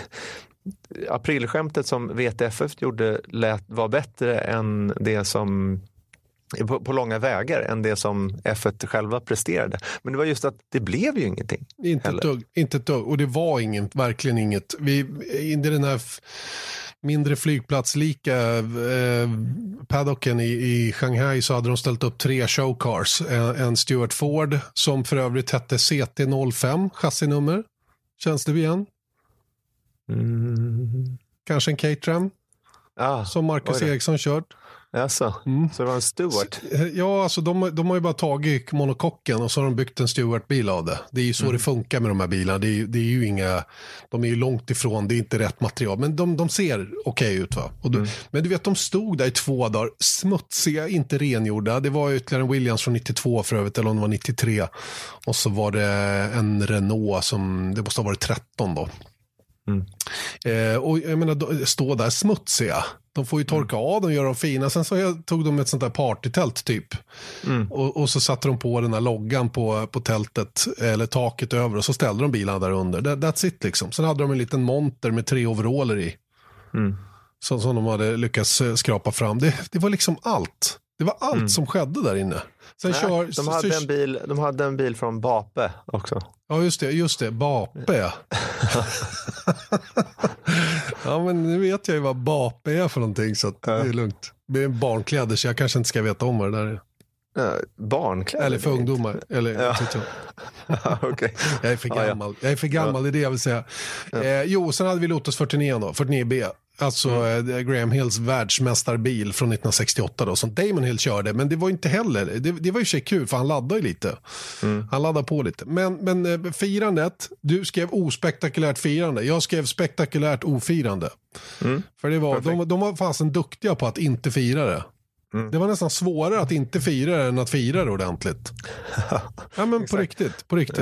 aprilskämtet som VTFF gjorde lät, var bättre än det som på, på, långa vägar än det som F1 själva presterade. Men det var just att det blev ju ingenting. Inte ett dugg, inte ett dugg. Och det var inget, verkligen inget. Vi, i den här mindre flygplatslika eh, paddocken i, i Shanghai så hade de ställt upp tre showcars. En, en Stuart Ford som för övrigt hette CT05, chassinummer. Känns det igen? Mm. Kanske en Caterham? Ah, som Marcus Eriksson kört. Alltså, mm. Så det var en Stewart? Eh, ja, alltså de, de har ju bara tagit monokocken och så har de byggt en Stewart-bil av det. Det är ju så mm. det funkar med de här bilarna. Det är, det är ju inga, de är ju långt ifrån, det är inte rätt material. Men de, de ser okej okay ut. Va? Du, mm. Men du vet, de stod där i två dagar, smutsiga, inte rengjorda. Det var ytterligare en Williams från 92 för övrigt, eller om det var 93. Och så var det en Renault som, det måste ha varit 13 då. Mm. Eh, och jag menar, stå där smutsiga. De får ju torka mm. av dem och göra dem fina. Sen så tog de ett sånt där partytält typ. Mm. Och, och, så satte de på den här loggan på, på tältet, eller taket över och så ställde de bilarna där under. That, that's it liksom. Sen hade de en liten monter med tre overaller i. Mm. Som, som de hade lyckats eh, skrapa fram. Det, det var liksom allt. Det var allt mm. som skedde där inne. Sen Nej, kör, de, hade en bil, de hade en bil från Bape också. Ja, just det. Just det. Bape. *laughs* *laughs* ja, men nu vet jag ju vad Bape är för någonting så det är lugnt. Det är barnkläder så jag kanske inte ska veta om vad det där är. Ja, barnkläder? Eller för ungdomar. Eller, ja. *laughs* okay. Jag är för gammal. Jag är för gammal, det är det jag vill säga. Eh, jo, sen hade vi Lotus 49 då, 49B. Alltså mm. Eh, Graham Hills världsmästarbil från 1968 då, som Damon Hill körde. Men det var inte heller, det, det var ju sig kul för han laddade ju lite. Mm. Han laddade på lite. Men, men eh, firandet, du skrev ospektakulärt firande. Jag skrev spektakulärt ofirande. Mm. För det var, de, de var fasen duktiga på att inte fira det. Mm. Det var nästan svårare att inte fira det än att fira det ordentligt. *laughs* ja, men på riktigt. På riktigt.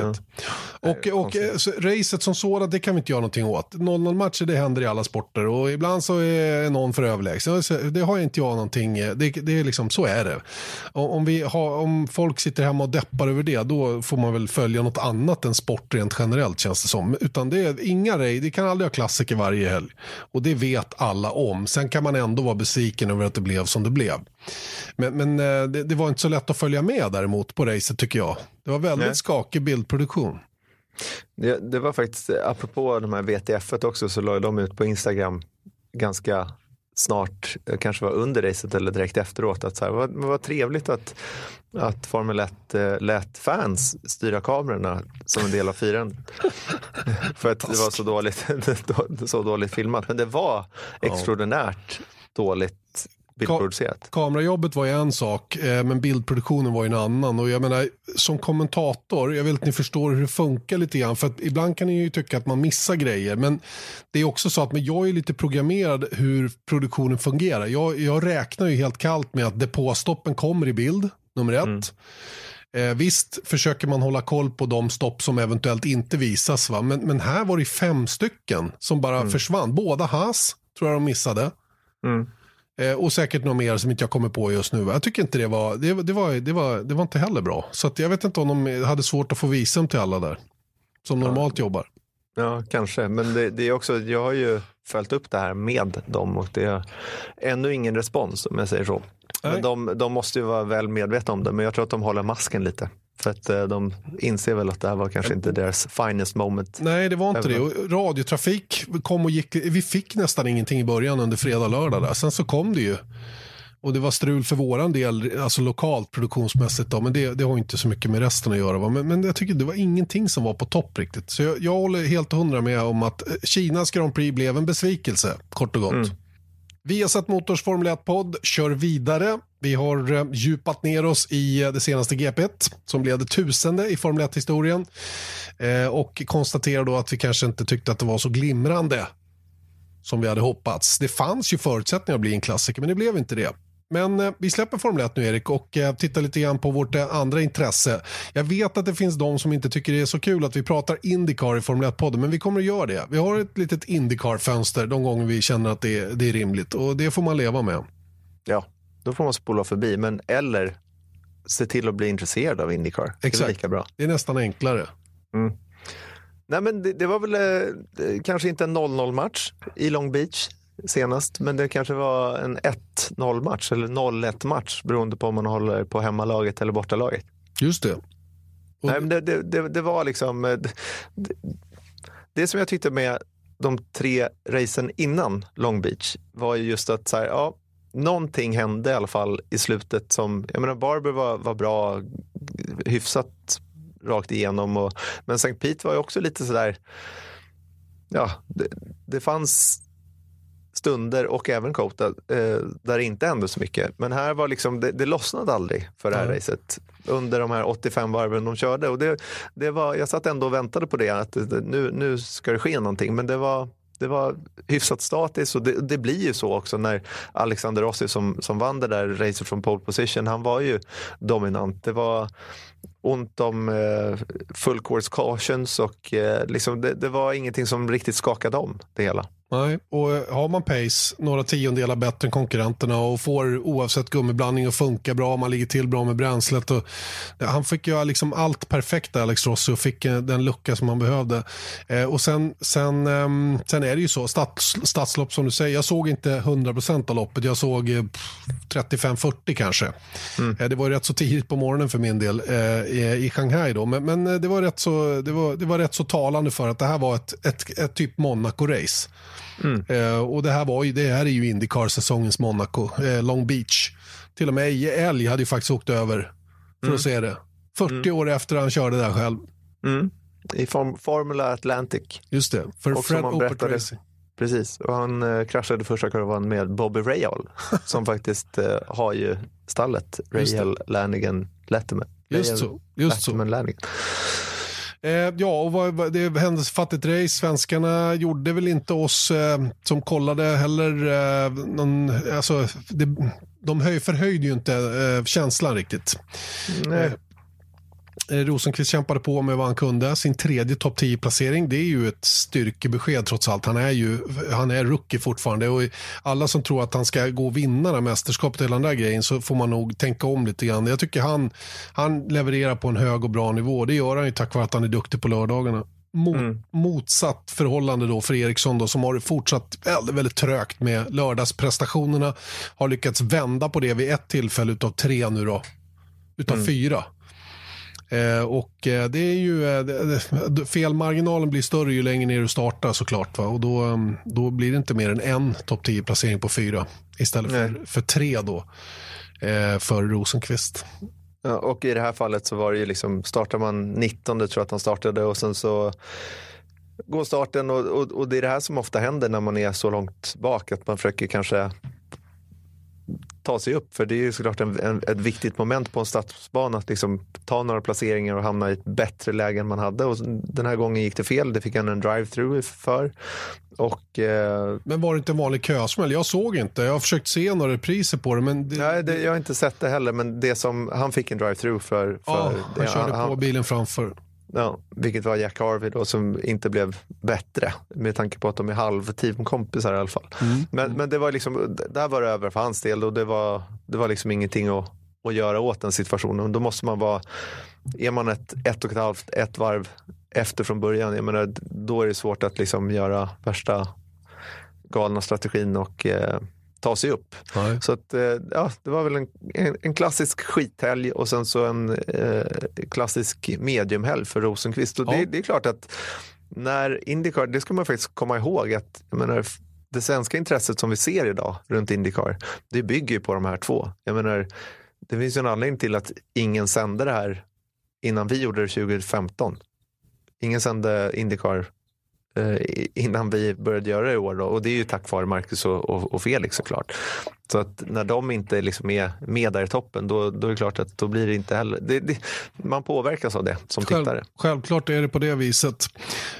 Ja. Och, och så, racet som sådant, det kan vi inte göra någonting åt. 0-0 matcher, det händer i alla sporter och ibland så är någon för överlägsen. Det har inte jag någonting, det, det är liksom, så är det. Om, vi har, om folk sitter hemma och deppar över det, då får man väl följa något annat än sport rent generellt känns det som. Utan det är inga race, det kan aldrig ha klassiker varje helg. Och det vet alla om. Sen kan man ändå vara besviken över att det blev som det blev. Men, men eh, det, det, var inte så lätt att följa med däremot på racet tycker jag. Det var väldigt Nej. skakig bildproduktion. Det, det, var faktiskt, apropå de här VTF också, så la de ut på Instagram ganska snart, eh, kanske var under racet eller direkt efteråt, att så här, vad, vad trevligt att, att Formel 1 eh, lät fans styra kamerorna som en del av firandet. *laughs* För att det var så dåligt, *laughs* så dåligt filmat. Men det var extraordinärt dåligt bildproducerat. Ka kamerajobbet var ju en sak, eh, men bildproduktionen var ju en annan. Och jag menar, som kommentator, jag vill att ni förstår hur det funkar lite grann. För att ibland kan ni ju tycka att man missar grejer. Men det är också så att men jag är lite programmerad hur produktionen fungerar. Jag, jag räknar ju helt kallt med att depåstoppen kommer i bild, nummer ett. Mm. Eh, visst försöker man hålla koll på de stopp som eventuellt inte visas. Va? Men, men här var det fem stycken som bara mm. försvann. Båda Haas tror jag de missade. Mm. Eh, och säkert något mer som inte jag kommer på just nu. Jag tycker inte det var, det, det var, det var, det var inte heller bra. Så jag vet inte om de hade svårt att få visum till alla där. Som normalt ja. jobbar. Ja, kanske. Men det, det, är också, jag har ju följt upp det här med dem och det är ännu ingen respons om jag säger så. Men de, de måste ju vara väl medvetna om det, men jag tror att de håller masken lite. För att eh, de inser väl att det här var kanske inte deras finest moment. Nej, det var inte det. Och radiotrafik kom och gick. Vi fick nästan ingenting i början under fredag och lördag. Där. Sen så kom det ju. Och det var strul för våran del, alltså lokalt produktionsmässigt. Då, men det, det har inte så mycket med resten att göra. Va? Men, men jag tycker det var ingenting som var på topp riktigt. Så jag, jag håller helt och hundra med om att eh, Kinas Grand Prix blev en besvikelse, kort och gott. Mm. Vi har sett Motors Formel 1-podd kör vidare. Vi har eh, djupat ner oss i eh, det senaste GP som blev det tusende i Formel 1-historien. Eh, och konstaterar då att vi kanske inte tyckte att det var så glimrande som vi hade hoppats. Det fanns ju förutsättningar att bli en klassiker, men det blev inte det. Men eh, vi släpper Formel 1 nu Erik och eh, tittar lite grann på vårt eh, andra intresse. Jag vet att det finns de som inte tycker det är så kul att vi pratar Indycar i Formel 1-podden, men vi kommer att göra det. Vi har ett litet Indycar-fönster de gånger vi känner att det, det är rimligt och det får man leva med. Ja, då får man spola förbi, men eller se till att bli intresserad av Indycar. Exakt. Det är lika bra. Det är nästan enklare. Mm. Nej, men det, det var väl eh, kanske inte en 0-0 match i Long Beach senast, men det kanske var en 1-0 match eller 0-1 match beroende på om man håller på hemmalaget eller bortalaget. Just det. Och... Nej, men det, det, det, det var liksom... Det, det som jag tyckte med de tre racen innan Long Beach var ju just att så här, ja, någonting hände i alla fall i slutet som, jag menar Barber var, var bra, hyfsat rakt igenom. Och, men St. Pete var ju också lite sådär, ja, det, det fanns stunder och även Kota eh, där det inte hände så mycket. Men här var liksom, det, det lossnade aldrig för det här mm. racet under de här 85 varven de körde. Och det, det var, jag satt ändå och väntade på det, att nu, nu ska det ske någonting. Men det var, det var hyfsat statiskt och det, det, blir ju så också när Alexander Rossi som, som vann det där racet från pole position, han var ju dominant. Det var ont om eh, full course cautions och eh, liksom det, det var ingenting som riktigt skakade om det hela. Nej, och eh, har man pace några tiondelar bättre än konkurrenterna och får oavsett gummiblandning att funka bra, man ligger till bra med bränslet. Och, han fick göra liksom allt perfekt Alex Rossi och fick eh, den lucka som han behövde. Eh, och sen, sen, eh, sen är det ju så, stats, stadslopp som du säger, jag såg inte 100% av loppet, jag såg eh, 35-40 kanske. Mm. Eh, det var rätt så tidigt på morgonen för min del i, i Shanghai då, men, men, det, var rätt så, det, var, det var rätt så talande för att det här var ett, ett, ett typ Monaco-race. Mm. Eh, och det här, var ju, det här är ju Indycar-säsongens Monaco, eh, Long Beach. Till och med Älg hade ju faktiskt åkt över för mm. att se det. 40 mm. år efter han körde där själv. Mm. I form, Formula Atlantic. Just det, för och Fred Opert Racing. Precis, och han eh, kraschade första kurvan med Bobby Rahal *laughs* som faktiskt eh, har ju stallet. Rahal, Lanigan, Letterman. Just så. Just Letterman, så. Lanigan. Eh, ja, och vad, det händelsefattigt race. Svenskarna gjorde väl inte oss eh, som kollade heller eh, någon, alltså, det, de höj, förhöjde ju inte eh, känslan riktigt. Nej. Eh, Rosenqvist kämpade på med vad han kunde. Sin tredje topp 10-placering, det är ju ett styrkebesked trots allt. Han är ju han är rookie fortfarande och alla som tror att han ska gå och vinna det mästerskapet hela den där grejen så får man nog tänka om lite grann. Jag tycker han, han levererar på en hög och bra nivå. Det gör han ju tack vare att han är duktig på lördagarna. Mot, mm. Motsatt förhållande då för Eriksson då, som har fortsatt väldigt, väldigt trögt med lördagsprestationerna. Har lyckats vända på det vid ett tillfälle utav tre nu då. Utav mm. fyra. Eh, och eh, det är ju, eh, felmarginalen blir större ju längre ner du startar såklart. Va? Och då, um, då blir det inte mer än en topp 10-placering på fyra istället för, för tre då eh, för Rosenqvist. Ja, och i det här fallet så var det ju liksom, startar man 19 tror jag att han startade och sen så går starten och, och, och, det är det här som ofta händer när man är så långt bak att man försöker kanske ta sig upp. För det är ju såklart en, en, ett viktigt moment på en stadsbana att liksom ta några placeringar och hamna i ett bättre läge än man hade. Och den här gången gick det fel. Det fick han en drive-through för. Och, eh... Men var det inte en vanlig kösmäll? Jag såg inte. Jag har försökt se några repriser på det. Men det... Nej, det, jag har inte sett det heller. Men det som, han fick en drive-through för. för ja, han körde han, på bilen framför. Ja, vilket var Jack Harvey då som inte blev bättre med tanke på att de är halvteamkompisar i alla fall. Mm. Men, men det var liksom, där var det över för hans del och det var, det var liksom ingenting att, att göra åt den situationen. Då måste man vara, är man ett, ett och ett halvt, ett varv efter från början, jag menar, då är det svårt att liksom göra värsta galna strategin och eh, ta sig upp. Nej. Så att, eh, ja, det var väl en, en, klassisk skithelg och sen så en eh, klassisk mediumhelg för Rosenqvist. Och ja. det, det, är klart att när Indycar, det ska man faktiskt komma ihåg att jag menar, det svenska intresset som vi ser idag runt Indycar, det bygger ju på de här två. Jag menar, det finns ju en anledning till att ingen sände det här innan vi gjorde det 2015. Ingen sände Indycar Eh, innan vi började göra det i år. Då. Och det är ju tack vare Marcus och, och, och Felix såklart. Så att när de inte liksom är med där i toppen då, då är det klart att då blir det inte heller. Det, det, man påverkas av det som Själv, tittare. Självklart är det på det viset.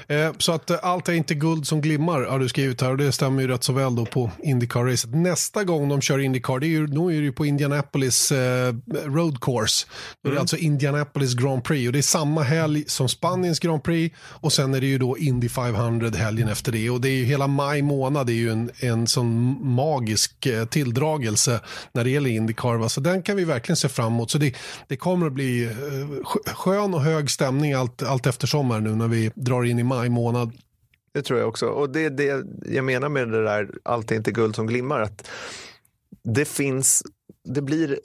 Eh, så att eh, allt är inte guld som glimmar har du skrivit här och det stämmer ju rätt så väl då på Indycar-racet. Nästa gång de kör Indycar, det är ju, då är det ju på Indianapolis eh, Road Course. Då är det mm. alltså Indianapolis Grand Prix och det är samma helg som Spaniens Grand Prix och sen är det ju då Indy 500 helgen efter det och det är ju hela maj månad det är ju en, en sån magisk eh, tilldragelse tilldragelse när det gäller Indycar. Så den kan vi verkligen se fram emot. Så det, det kommer att bli eh, skön och hög stämning allt, allt eftersom här nu när vi drar in i maj månad. det tror jag också. Och det är det jag menar med det där, allt är inte guld som glimmar. Att det finns, det blir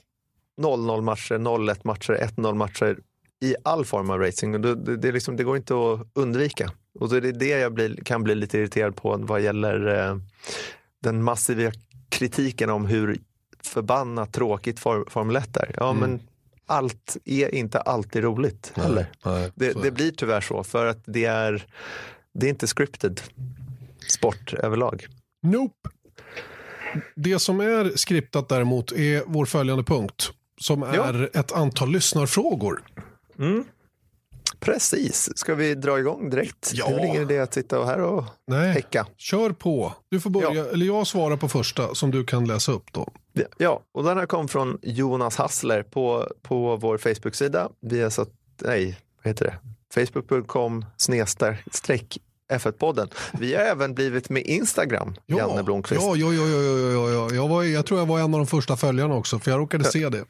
0-0 matcher, 0-1 matcher, 1-0 matcher i all form av racing. Det, det, det, liksom, det går inte att undvika. Och det är det jag blir, kan bli lite irriterad på vad gäller eh, den massiva kritiken om hur förbannat tråkigt for, Formel 1 är. Ja, mm. men allt är inte alltid roligt nej, heller. Nej, det, det, blir tyvärr så för att det är, det är inte scripted sport överlag. Nope. Det som är skriptat däremot är vår följande punkt som är ja. ett antal lyssnarfrågor. Mm. Precis. Ska vi dra igång direkt? Ja. Det är väl ingen idé att sitta här och Nej. häcka. Kör på. Du får börja, ja. eller jag svarar på första som du kan läsa upp då. Ja, och den här kom från Jonas Hassler på, på vår Facebook-sida. Vi har satt, nej, vad heter det? Facebook.com streck F1-podden. Vi har även blivit med Instagram, *laughs* ja, Janne Blomqvist. Ja, ja, ja, ja, ja, ja. Jag, var, jag tror jag var en av de första följarna också, för jag råkade se det.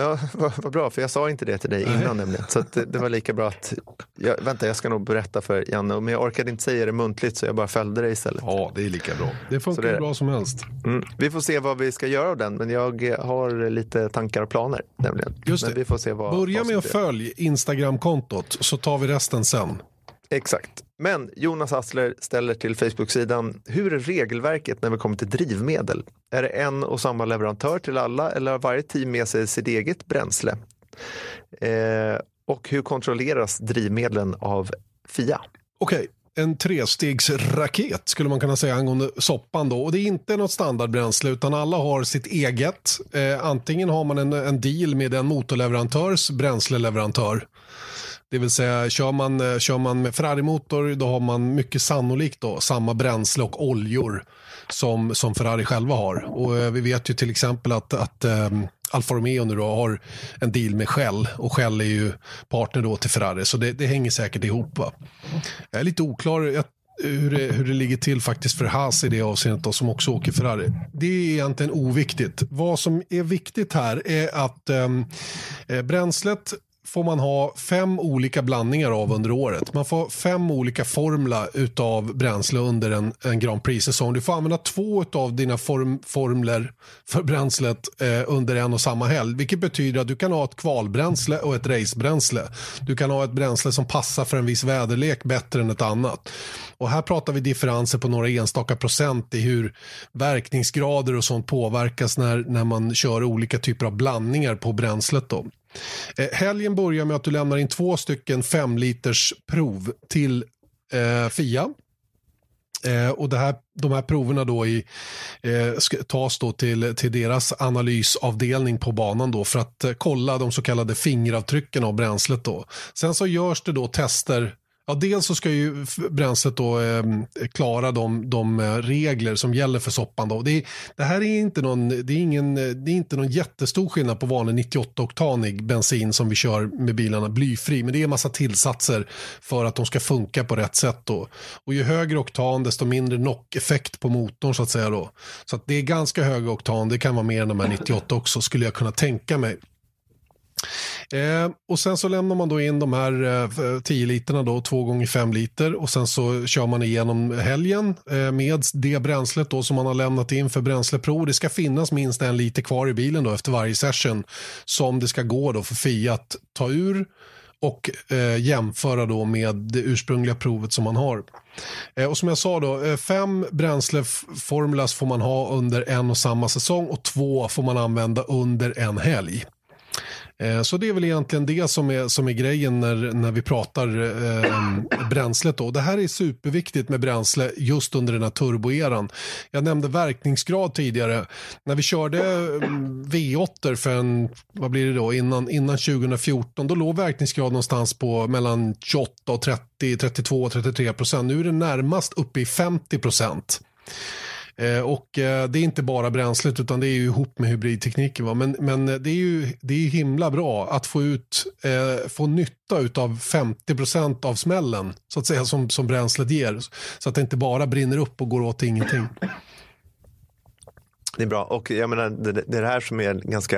Ja, *laughs* vad, vad, bra, för jag sa inte det till dig innan nämligen. Så det, det, var lika bra att, jag, vänta jag ska nog berätta för Janne, men jag orkade inte säga det muntligt så jag bara följde det istället. Ja, det är lika bra. Det funkar det bra som helst. Mm. Vi får se vad vi ska göra av den, men jag har lite tankar och planer nämligen. Just det. vi får se vad, Börja vad med att följa Instagram-kontot så tar vi resten sen. Exakt. Men Jonas Assler ställer till Facebook-sidan, hur är regelverket när vi kommer till drivmedel? Är det en och samma leverantör till alla eller har varje team med sig sitt eget bränsle? Eh, och hur kontrolleras drivmedlen av FIA? Okej, okay. en trestegsraket skulle man kunna säga angående soppan då. Och det är inte något standardbränsle utan alla har sitt eget. Eh, antingen har man en, en deal med en motorleverantörs bränsleleverantör det vill säga kör man, eh, kör man med Ferrari-motor då har man mycket sannolikt då, samma bränsle och oljor som, som Ferrari själva har. Och eh, vi vet ju till exempel att, att um, Alfa Romeo nu då har en deal med Shell och Shell är ju partner då till Ferrari så det, det hänger säkert ihop. Va? Jag är lite oklar jag, hur, det, hur det ligger till faktiskt för Haas i det avseendet då, som också åker Ferrari. Det är egentligen oviktigt. Vad som är viktigt här är att um, bränslet får man ha fem olika blandningar av under året. Man får fem olika formla utav bränsle under en, en Grand Prix-säsong. Du får använda två av dina form, formler för bränslet eh, under en och samma helg. Vilket betyder att du kan ha ett kvalbränsle och ett racebränsle. Du kan ha ett bränsle som passar för en viss väderlek bättre än ett annat. Och här pratar vi differenser på några enstaka procent i hur verkningsgrader och sånt påverkas när, när man kör olika typer av blandningar på bränslet. Då. Eh, helgen börjar med att du lämnar in två stycken fem liters prov till eh, FIA. Eh, och det här, de här proverna då i, eh, ska, tas då till, till deras analysavdelning på banan då för att eh, kolla de så kallade fingeravtrycken av bränslet. Då. Sen så görs det då tester Ja, dels så ska ju bränslet då eh, klara de, de, eh, regler som gäller för soppan. Då. Det, det här är inte, någon, det är, ingen, det är inte någon jättestor skillnad på vanlig 98-oktanig bensin som vi kör med bilarna blyfri. Men det är en massa tillsatser för att de ska funka på rätt sätt. Då. Och ju högre oktan desto mindre knock-effekt på motorn så att säga. Då. Så att det är ganska hög oktan, det kan vara mer än de här 98 också skulle jag kunna tänka mig. Eh, och sen så lämnar man då in de här eh, 10 literna då, två gånger 5 liter och sen så kör man igenom helgen eh, med det bränslet då som man har lämnat in för bränsleprov. Det ska finnas minst en liter kvar i bilen då efter varje session som det ska gå då för Fia att ta ur och eh, jämföra då med det ursprungliga provet som man har. Eh, och som jag sa då, eh, fem bränsleformulas får man ha under en och samma säsong och två får man använda under en helg. Eh, så det är väl egentligen det som är, som är grejen när, när vi pratar eh, bränslet. Då. Det här är superviktigt med bränsle just under den här turboeran. Jag nämnde verkningsgrad tidigare. När vi körde mm, V8 för en, vad blir det då, innan, innan 2014, då låg verkningsgrad någonstans på mellan 28 och 30, 32 och 33 procent. Nu är det närmast uppe i 50 procent. Eh, och eh, det är inte bara bränslet utan det är ju ihop med hybridtekniken. Va? Men, men det är ju det är himla bra att få ut, eh, få nytta av 50% av smällen så att säga som, som bränslet ger. Så att det inte bara brinner upp och går åt ingenting. Det är bra och jag menar det, det är det här som är ganska,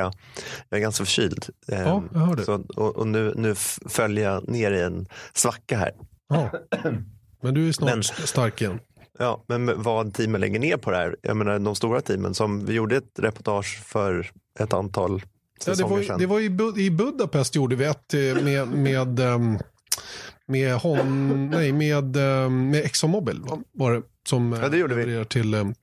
jag är ganska förkyld. Ja, jag hör det. Så, och, och nu, nu följer jag ner i en svacka här. Ja. Men du är snart Men- stark igen. Ja, men vad teamen lägger ner på det här. Jag menar de stora teamen som vi gjorde ett reportage för ett antal Ja, det var, det var i, Bud- i Budapest gjorde vi ett eh, med, med, ehm, med, hon, nej, med, ehm, med ExxonMobil va? var det, som Ja, det gjorde vi. levererar till, ehm,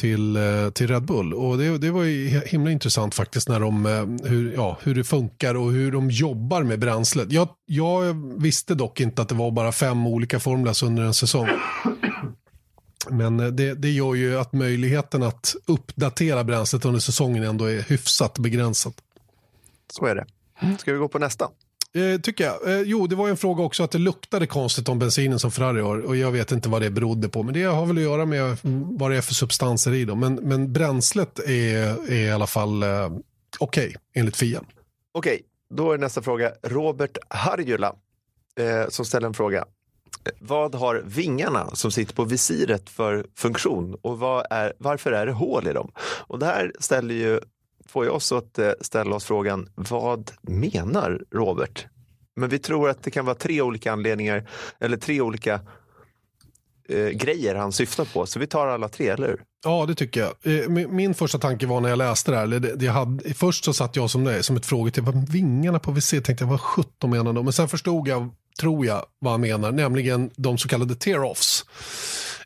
till, eh, till Red Bull. Och det, det var ju himla intressant faktiskt när de, eh, hur, ja, hur det funkar och hur de jobbar med bränslet. Jag, jag visste dock inte att det var bara fem olika formulas under en säsong. Men eh, det, det gör ju att möjligheten att uppdatera bränslet under säsongen ändå är hyfsat begränsat. Så är det. Ska vi gå på nästa? Eh, tycker jag. Eh, jo, det var en fråga också att det luktade konstigt om bensinen som Ferrari har. Och jag vet inte vad det berodde på. Men det har väl att göra med vad det är för substanser i dem. Men, men bränslet är, är i alla fall eh, okej, enligt FIA. Okej, då är nästa fråga Robert Harjula eh, som ställer en fråga. Vad har vingarna som sitter på visiret för funktion och vad är, varför är det hål i dem? Och det här ställer ju, får ju oss att eh, ställa oss frågan, vad menar Robert? Men vi tror att det kan vara tre olika anledningar eller tre olika eh, grejer han syftar på. Så vi tar alla tre, eller hur? Ja, det tycker jag. Eh, min, min första tanke var när jag läste det här. Eller det, det jag hade, först så satt jag som det, som ett frågetecken. Vingarna på VC tänkte jag, vad sjutton menar de? Men sen förstod jag, tror jag, vad han menar. Nämligen de så kallade tear-offs.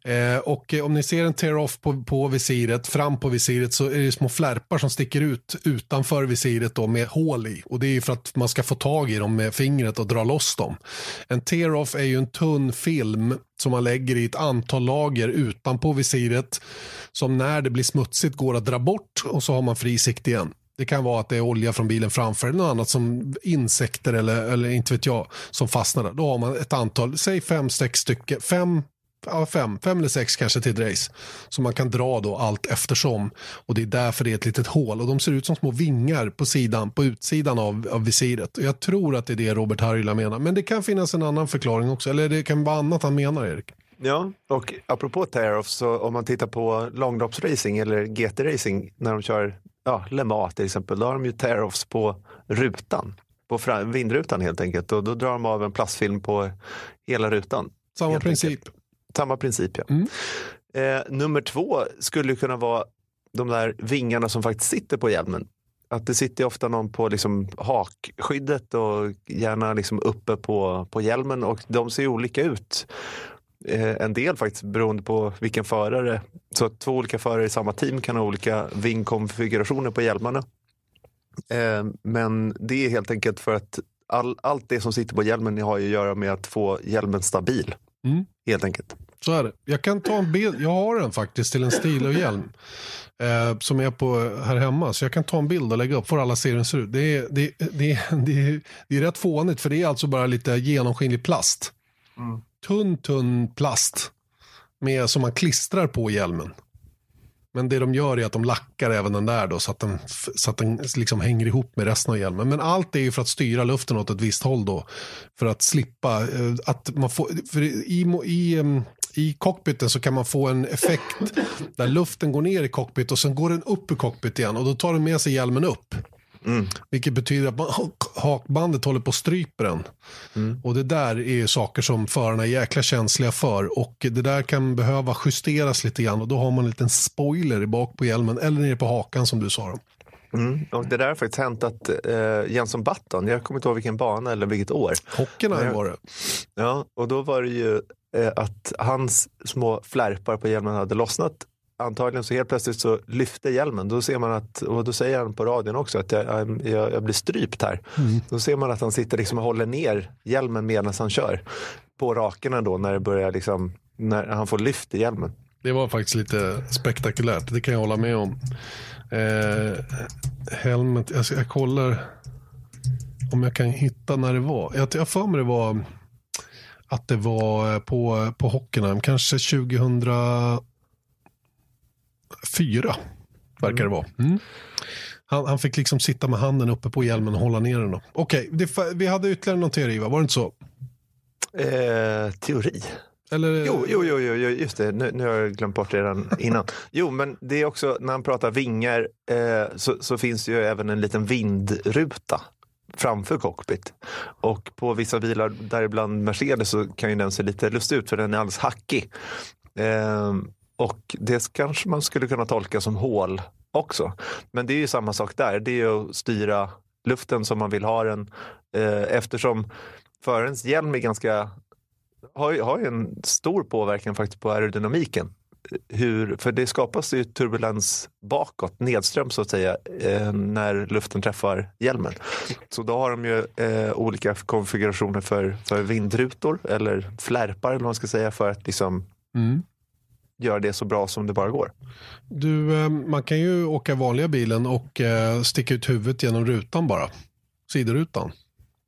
Eh, och eh, om ni ser en tear-off på, på visiret, fram på visiret så är det små flärpar som sticker ut utanför visiret då med hål i. Och det är ju för att man ska få tag i dem med fingret och dra loss dem. En tear-off är ju en tunn film som man lägger i ett antal lager utanpå visiret som när det blir smutsigt går att dra bort och så har man fri sikt igen. Det kan vara att det är olja från bilen framför eller något annat som insekter eller, eller inte vet jag som fastnar där. Då har man ett antal, säg fem, sex stycken, fem, ja, fem, fem eller sex kanske till ett race. Som man kan dra då allt eftersom. Och det är därför det är ett litet hål. Och de ser ut som små vingar på sidan, på utsidan av, av visiret. Och jag tror att det är det Robert Harjula menar. Men det kan finnas en annan förklaring också. Eller det kan vara annat han menar, Erik. Ja, och apropå tear-off så om man tittar på långloppsracing eller GT-racing när de kör ja, Le Mans till exempel, då har de ju tear-offs på rutan, på vindrutan helt enkelt. Och då drar de av en plastfilm på hela rutan. Samma princip. Samma princip, ja. Mm. Eh, nummer två skulle kunna vara de där vingarna som faktiskt sitter på hjälmen. Att det sitter ofta någon på liksom hakskyddet och gärna liksom uppe på, på hjälmen och de ser olika ut. Eh, en del faktiskt beroende på vilken förare. Så att två olika förare i samma team kan ha olika vingkonfigurationer på hjälmarna. Eh, men det är helt enkelt för att all, allt det som sitter på hjälmen har ju att göra med att få hjälmen stabil. Mm. Helt enkelt. Så är det. Jag kan ta en bild. Jag har den faktiskt till en Stilo-hjälm. Eh, som är på här hemma. Så jag kan ta en bild och lägga upp för alla ser hur den ser ut. Det är, det, det, det, är, det är rätt fånigt för det är alltså bara lite genomskinlig plast. Tunn, tunn plast. Med, som man klistrar på hjälmen. Men det de gör är att de lackar även den där då så att den, så att den liksom hänger ihop med resten av hjälmen. Men allt är ju för att styra luften åt ett visst håll då. För att slippa eh, att man får, för i, i, i cockpiten så kan man få en effekt där luften går ner i cockpit och sen går den upp i cockpit igen och då tar den med sig hjälmen upp. Vilket betyder att man, hakbandet håller på att strypa den. Och det där är saker som förarna är jäkla känsliga för. Och det där kan behöva justeras lite grann. Och då har man en liten spoiler i bak på hjälmen. Eller nere på hakan som du sa. Då. Mm. Och det där har faktiskt hänt att eh, Jenson Button, jag kommer inte ihåg vilken bana eller vilket år. Hockeyn var det. Ja, och då var det ju eh, att hans små flärpar på hjälmen hade lossnat. Antagligen så helt plötsligt så lyfte hjälmen. Då ser man att, och då säger han på radion också att jag, jag, jag blir strypt här. Då ser man att han sitter liksom och håller ner hjälmen medan han kör. På rakerna då när det börjar liksom, när han får lyft i hjälmen. Det var faktiskt lite spektakulärt. Det kan jag hålla med om. Eh, helmet, jag, jag kollar om jag kan hitta när det var. Jag har för mig det var att det var på, på Hockenheim. Kanske 2004 verkar det vara. Mm. Han, han fick liksom sitta med handen uppe på hjälmen och hålla ner den. då. Okej, fa- vi hade ytterligare någon teori va? Var det inte så? Eh, teori. Eller, Jo, jo, jo, jo, jo just det. Nu, nu har jag glömt bort det redan innan. *laughs* Jo, men det är också när han pratar vingar eh, så, så finns det ju även en liten vindruta framför cockpit. Och på vissa bilar, däribland Mercedes, så kan ju den se lite lustig ut för den är alldeles hackig. Eh, och det kanske man skulle kunna tolka som hål också. Men det är ju samma sak där. Det är ju att styra luften som man vill ha den. Eh, eftersom förarens hjälm är ganska, har, har ju en stor påverkan faktiskt på aerodynamiken. Hur, för det skapas ju turbulens bakåt, nedström så att säga, eh, när luften träffar hjälmen. Så då har de ju eh, olika konfigurationer för, för vindrutor eller flärpar eller vad man ska säga för att liksom Mm göra det så bra som det bara går. Du, eh, man kan ju åka vanliga bilen och eh, sticka ut huvudet genom rutan bara. Sidorutan.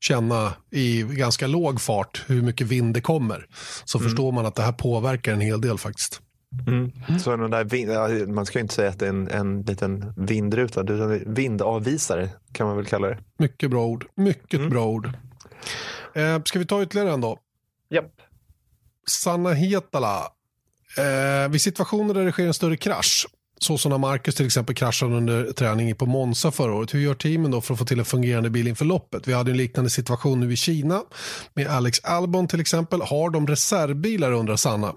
Känna i ganska låg fart hur mycket vind det kommer. Så förstår man att det här påverkar en hel del faktiskt. Så den där man ska ju inte säga att det är en, en liten vindruta, utan vindavvisare kan man väl kalla det. Mycket bra ord. Mycket bra ord. Eh, ska vi ta ytterligare en då? Japp. Sanna Hietala. Eh, vid situationer där det sker en större krasch, så som när Marcus till exempel kraschade under träning på Monza förra året. Hur gör teamen då för att få till en fungerande bil inför loppet? Vi hade en liknande situation nu i Kina med Alex Albon till exempel. Har de reservbilar undrar Sanna.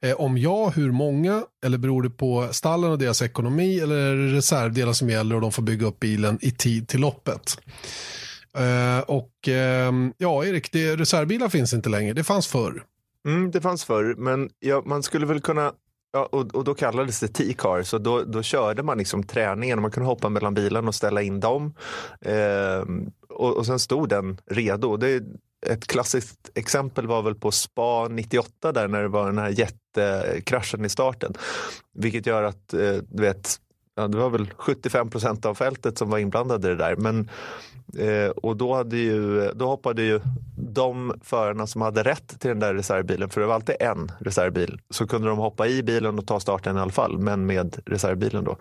Eh, om ja, hur många? Eller beror det på stallen och deras ekonomi? Eller är det reservdelar som gäller och de får bygga upp bilen i tid till loppet? Eh, och eh, ja, Erik, det, reservbilar finns inte längre. Det fanns förr. Mm, det fanns förr, men ja, man skulle väl kunna Ja, och, och då kallades det T-car, så då, då körde man liksom träningen. Man kunde hoppa mellan bilarna och ställa in dem. Ehm, och, och sen stod den redo. Det ett klassiskt exempel var väl på Spa 98 där när det var den här jättekraschen i starten. Vilket gör att, eh, du vet, ja, det var väl 75 procent av fältet som var inblandade i det där. Men, eh, och då, hade ju, då hoppade ju de förarna som hade rätt till den där reservbilen, för det var alltid en reservbil, så kunde de hoppa i bilen och ta starten i alla fall, men med reservbilen då.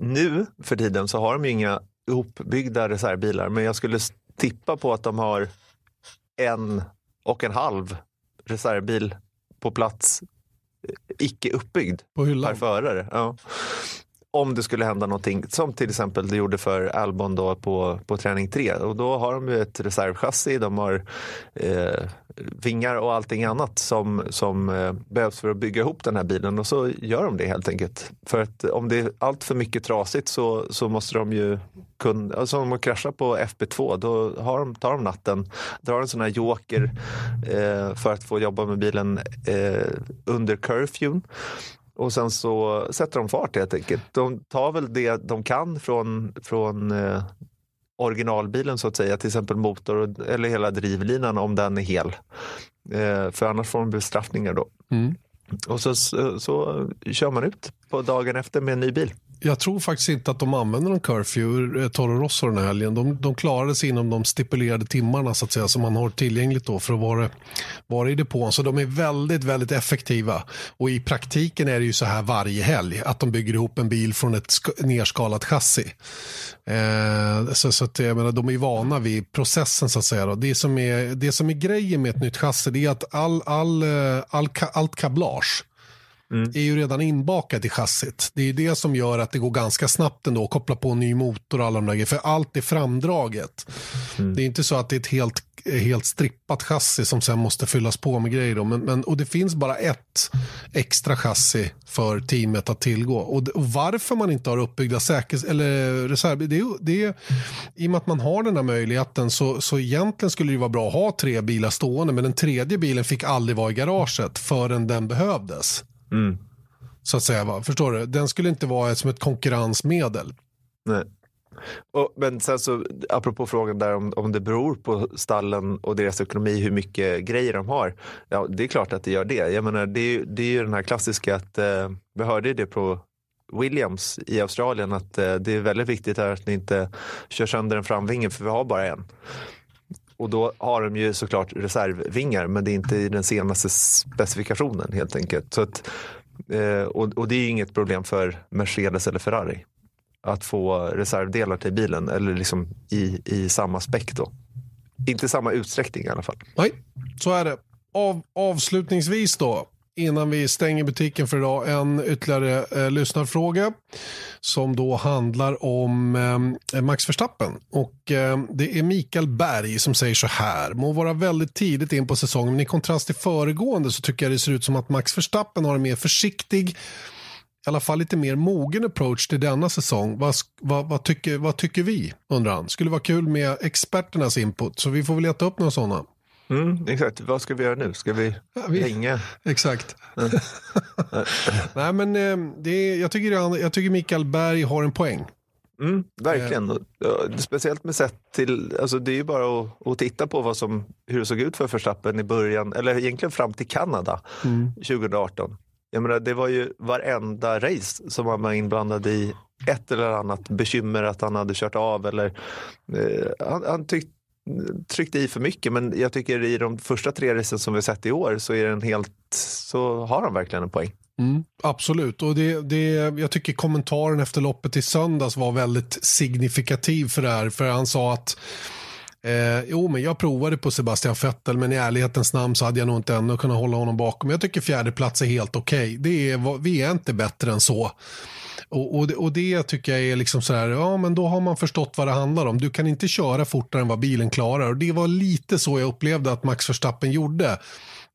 Nu för tiden så har de ju inga ihopbyggda reservbilar, men jag skulle tippa på att de har en och en halv reservbil på plats eh, icke uppbyggd per förare. Ja. Om det skulle hända någonting, som till exempel det gjorde för Albon då på, på träning 3. Och då har de ju ett reservchassi, de har eh, vingar och allting annat som, som eh, behövs för att bygga ihop den här bilen. Och så gör de det helt enkelt. För att om det är allt för mycket trasigt så, så måste de ju kunna, alltså om de kraschar på FP2 då har de, tar de natten, drar en sån här joker eh, för att få jobba med bilen eh, under curfewn. Och sen så sätter de fart helt enkelt. De tar väl det de kan från, från eh, originalbilen så att säga, till exempel motor eller hela drivlinan om den är hel. Eh, för annars får de bestraffningar då. Mm. Och så, så, så kör man ut på dagen efter med en ny bil. Jag tror faktiskt inte att de använder någon curfew, eh, Toro Rosso den här helgen. De, de klarade sig inom de stipulerade timmarna så att säga, som man har tillgängligt då för att vara, vara i depån. Så de är väldigt, väldigt effektiva. Och i praktiken är det ju så här varje helg, att de bygger ihop en bil från ett nerskalat chassi. Eh, så så att, jag menar, de är vana vid processen så att säga. Då. Det, som är, det som är grejen med ett nytt chassi det är att all, all, eh, all, all, allt kablage är ju redan inbakat i chassit. Det är det som gör att det går ganska snabbt ändå att koppla på en ny motor och alla de där grejerna. För allt är framdraget. Det är inte så att det är ett helt, helt strippat chassi som sen måste fyllas på med grejer. Då. Men, men, och det finns bara ett extra chassi för teamet att tillgå. Och, och varför man inte har uppbyggda säkerhets eller reserv, det det är i och med att man har den här möjligheten så, så egentligen skulle det vara bra att ha tre bilar stående. Men den tredje bilen fick aldrig vara i garaget förrän den behövdes. Så att säga, va? förstår du? Den skulle inte vara som ett konkurrensmedel. Nej. Och, men sen så, apropå frågan där om, om det beror på stallen och deras ekonomi hur mycket grejer de har. Ja, det är klart att det gör det. Jag menar, det, är, ju- det är ju den här klassiska att eh, vi hörde det på Williams i Australien att eh, det är väldigt viktigt här att ni inte kör sönder en framvinge för vi har bara en. Och då har de ju såklart reservvingar men det är inte i den senaste specifikationen helt enkelt. Så att, eh, och, och det är ju inget problem för Mercedes eller Ferrari att få reservdelar till bilen eller liksom i, i samma späck då. Inte samma utsträckning i alla fall. Nej, så är det. Av, avslutningsvis då innan vi stänger butiken för idag en ytterligare eh, lyssnarfråga som då handlar om eh, Max Verstappen. Och, eh, det är Mikael Berg som säger så här. Må vara väldigt tidigt in på säsongen men i kontrast till föregående så tycker jag det ser ut som att Max Verstappen har en mer försiktig i alla fall lite mer mogen approach till denna säsong. Vad, vad, vad, tycker, vad tycker vi, undrar han. Skulle vara kul med experternas input, så vi får väl leta upp några sådana. Mm, exakt, vad ska vi göra nu? Ska vi, ja, vi hänga? Exakt. Mm. *laughs* Nej, men eh, det är, jag, tycker, jag tycker Mikael Berg har en poäng. Mm, verkligen. Eh. Speciellt med sett till, alltså det är ju bara att, att, titta på vad som, hur det såg ut för Verstappen i början, eller egentligen fram till Kanada mm. 2018. Jag menar, det var ju varenda race som han var inblandad i ett eller annat bekymmer att han hade kört av eller eh, han, han tyckte tryckte i för mycket men jag tycker i de första tre racen som vi sett i år så är den helt, så har de verkligen en poäng. Mm, absolut, och det, det, jag tycker kommentaren efter loppet i söndags var väldigt signifikativ för det här. För han sa att Eh, jo, men jag provade på Sebastian Vettel, men i ärlighetens namn så hade jag nog inte ännu kunnat hålla honom bakom. Jag tycker fjärde plats är helt okej. Okay. vi är inte bättre än så. Och, och, det, och, det, tycker jag är liksom så här, ja men då har man förstått vad det handlar om. Du kan inte köra fortare än vad bilen klarar. Och det var lite så jag upplevde att Max Verstappen gjorde.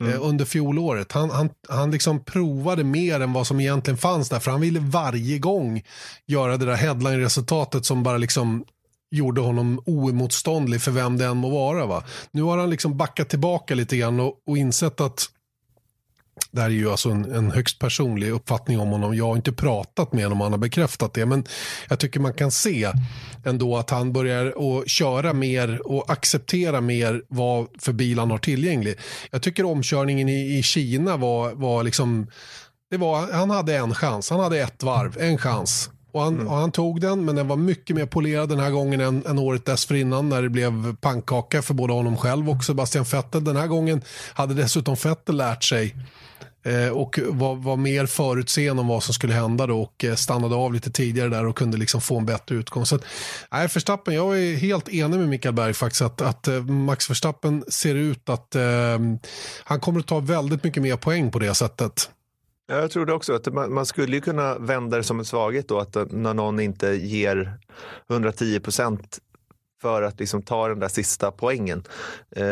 Mm. Eh, under fjolåret. Han, han, han liksom provade mer än vad som egentligen fanns där. För han ville varje gång göra det där headline-resultatet som bara liksom gjorde honom oemotståndlig för vem det än må vara. Va? Nu har han liksom backat tillbaka lite grann och, och insett att det här är ju alltså en, en, högst personlig uppfattning om honom. Jag har inte pratat med honom, han har bekräftat det. Men jag tycker man kan se ändå att han börjar att köra mer och acceptera mer vad för bil han har tillgänglig. Jag tycker omkörningen i, i Kina var, var liksom, det var, han hade en chans, han hade ett varv, en chans. Och han, mm. och han, tog den, men den var mycket mer polerad den här gången än, än året dessförinnan när det blev pannkaka för både honom själv och Sebastian Vettel. Den här gången hade dessutom Vettel lärt sig eh, och var, var mer förutseende om vad som skulle hända då och eh, stannade av lite tidigare där och kunde liksom få en bättre utgång. Så att, nej, Verstappen, jag är helt enig med Mikael Berg faktiskt att, att eh, Max Verstappen ser ut att eh, han kommer att ta väldigt mycket mer poäng på det sättet. Jag tror det också. att man, man, skulle ju kunna vända det som en svaghet då att när någon inte ger 110 procent för att liksom ta den där sista poängen. Eh,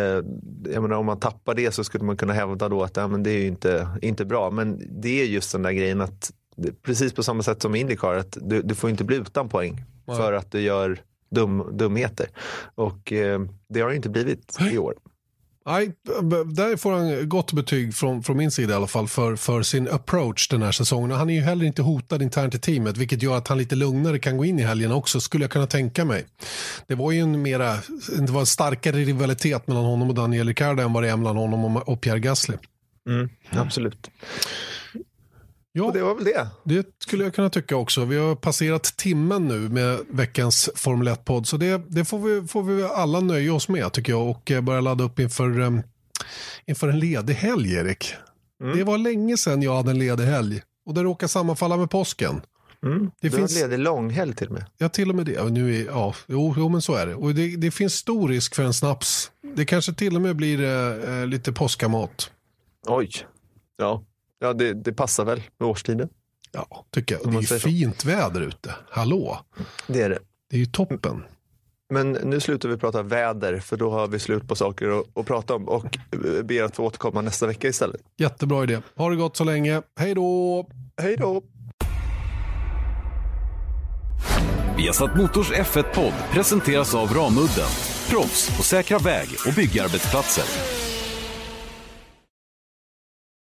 jag menar, om man tappar det så skulle man kunna hävda då att ja, men det är ju inte, inte bra. Men det är just den där grejen att precis på samma sätt som Indycar att du, du får inte bli utan poäng för att du gör dum, dumheter. Och eh, det har det inte blivit i år. Nej, där får han gott betyg från, från min sida i alla fall för, för sin approach den här säsongen. Han är ju heller inte hotad internt i teamet vilket gör att han lite lugnare kan gå in i helgen också skulle jag kunna tänka mig. Det var ju en mera, det var en starkare rivalitet mellan honom och Daniel Ricciardo än vad det är mellan honom och Pierre Gasly. Mm, absolut. Ja, och det var väl det. Det skulle jag kunna tycka också. Vi har passerat timmen nu med veckans Formel 1-podd. Så det, det får, vi, får vi alla nöja oss med tycker jag och eh, börja ladda upp inför, um, inför en ledig helg, Erik. Mm. Det var länge sedan jag hade en ledig helg och det råkar sammanfalla med påsken. Mm. Det du finns... har ledig långhelg till och med. Ja, till och med det. Nu är, ja, jo, jo, men så är det. Och det, det finns stor risk för en snaps. Det kanske till och med blir eh, lite påskamat. Oj. Ja, Ja, det, det passar väl med årstiden. Ja, tycker jag. det är ju fint väder ute. Hallå! Det är det. Det är ju toppen. Men nu slutar vi prata väder för då har vi slut på saker att, att prata om och ber att få återkomma nästa vecka istället. Jättebra idé. Ha det gott så länge. Hej då! Hej då! Viasat Motors F1-podd presenteras av Ramudden. Proffs på säkra väg och byggarbetsplatser.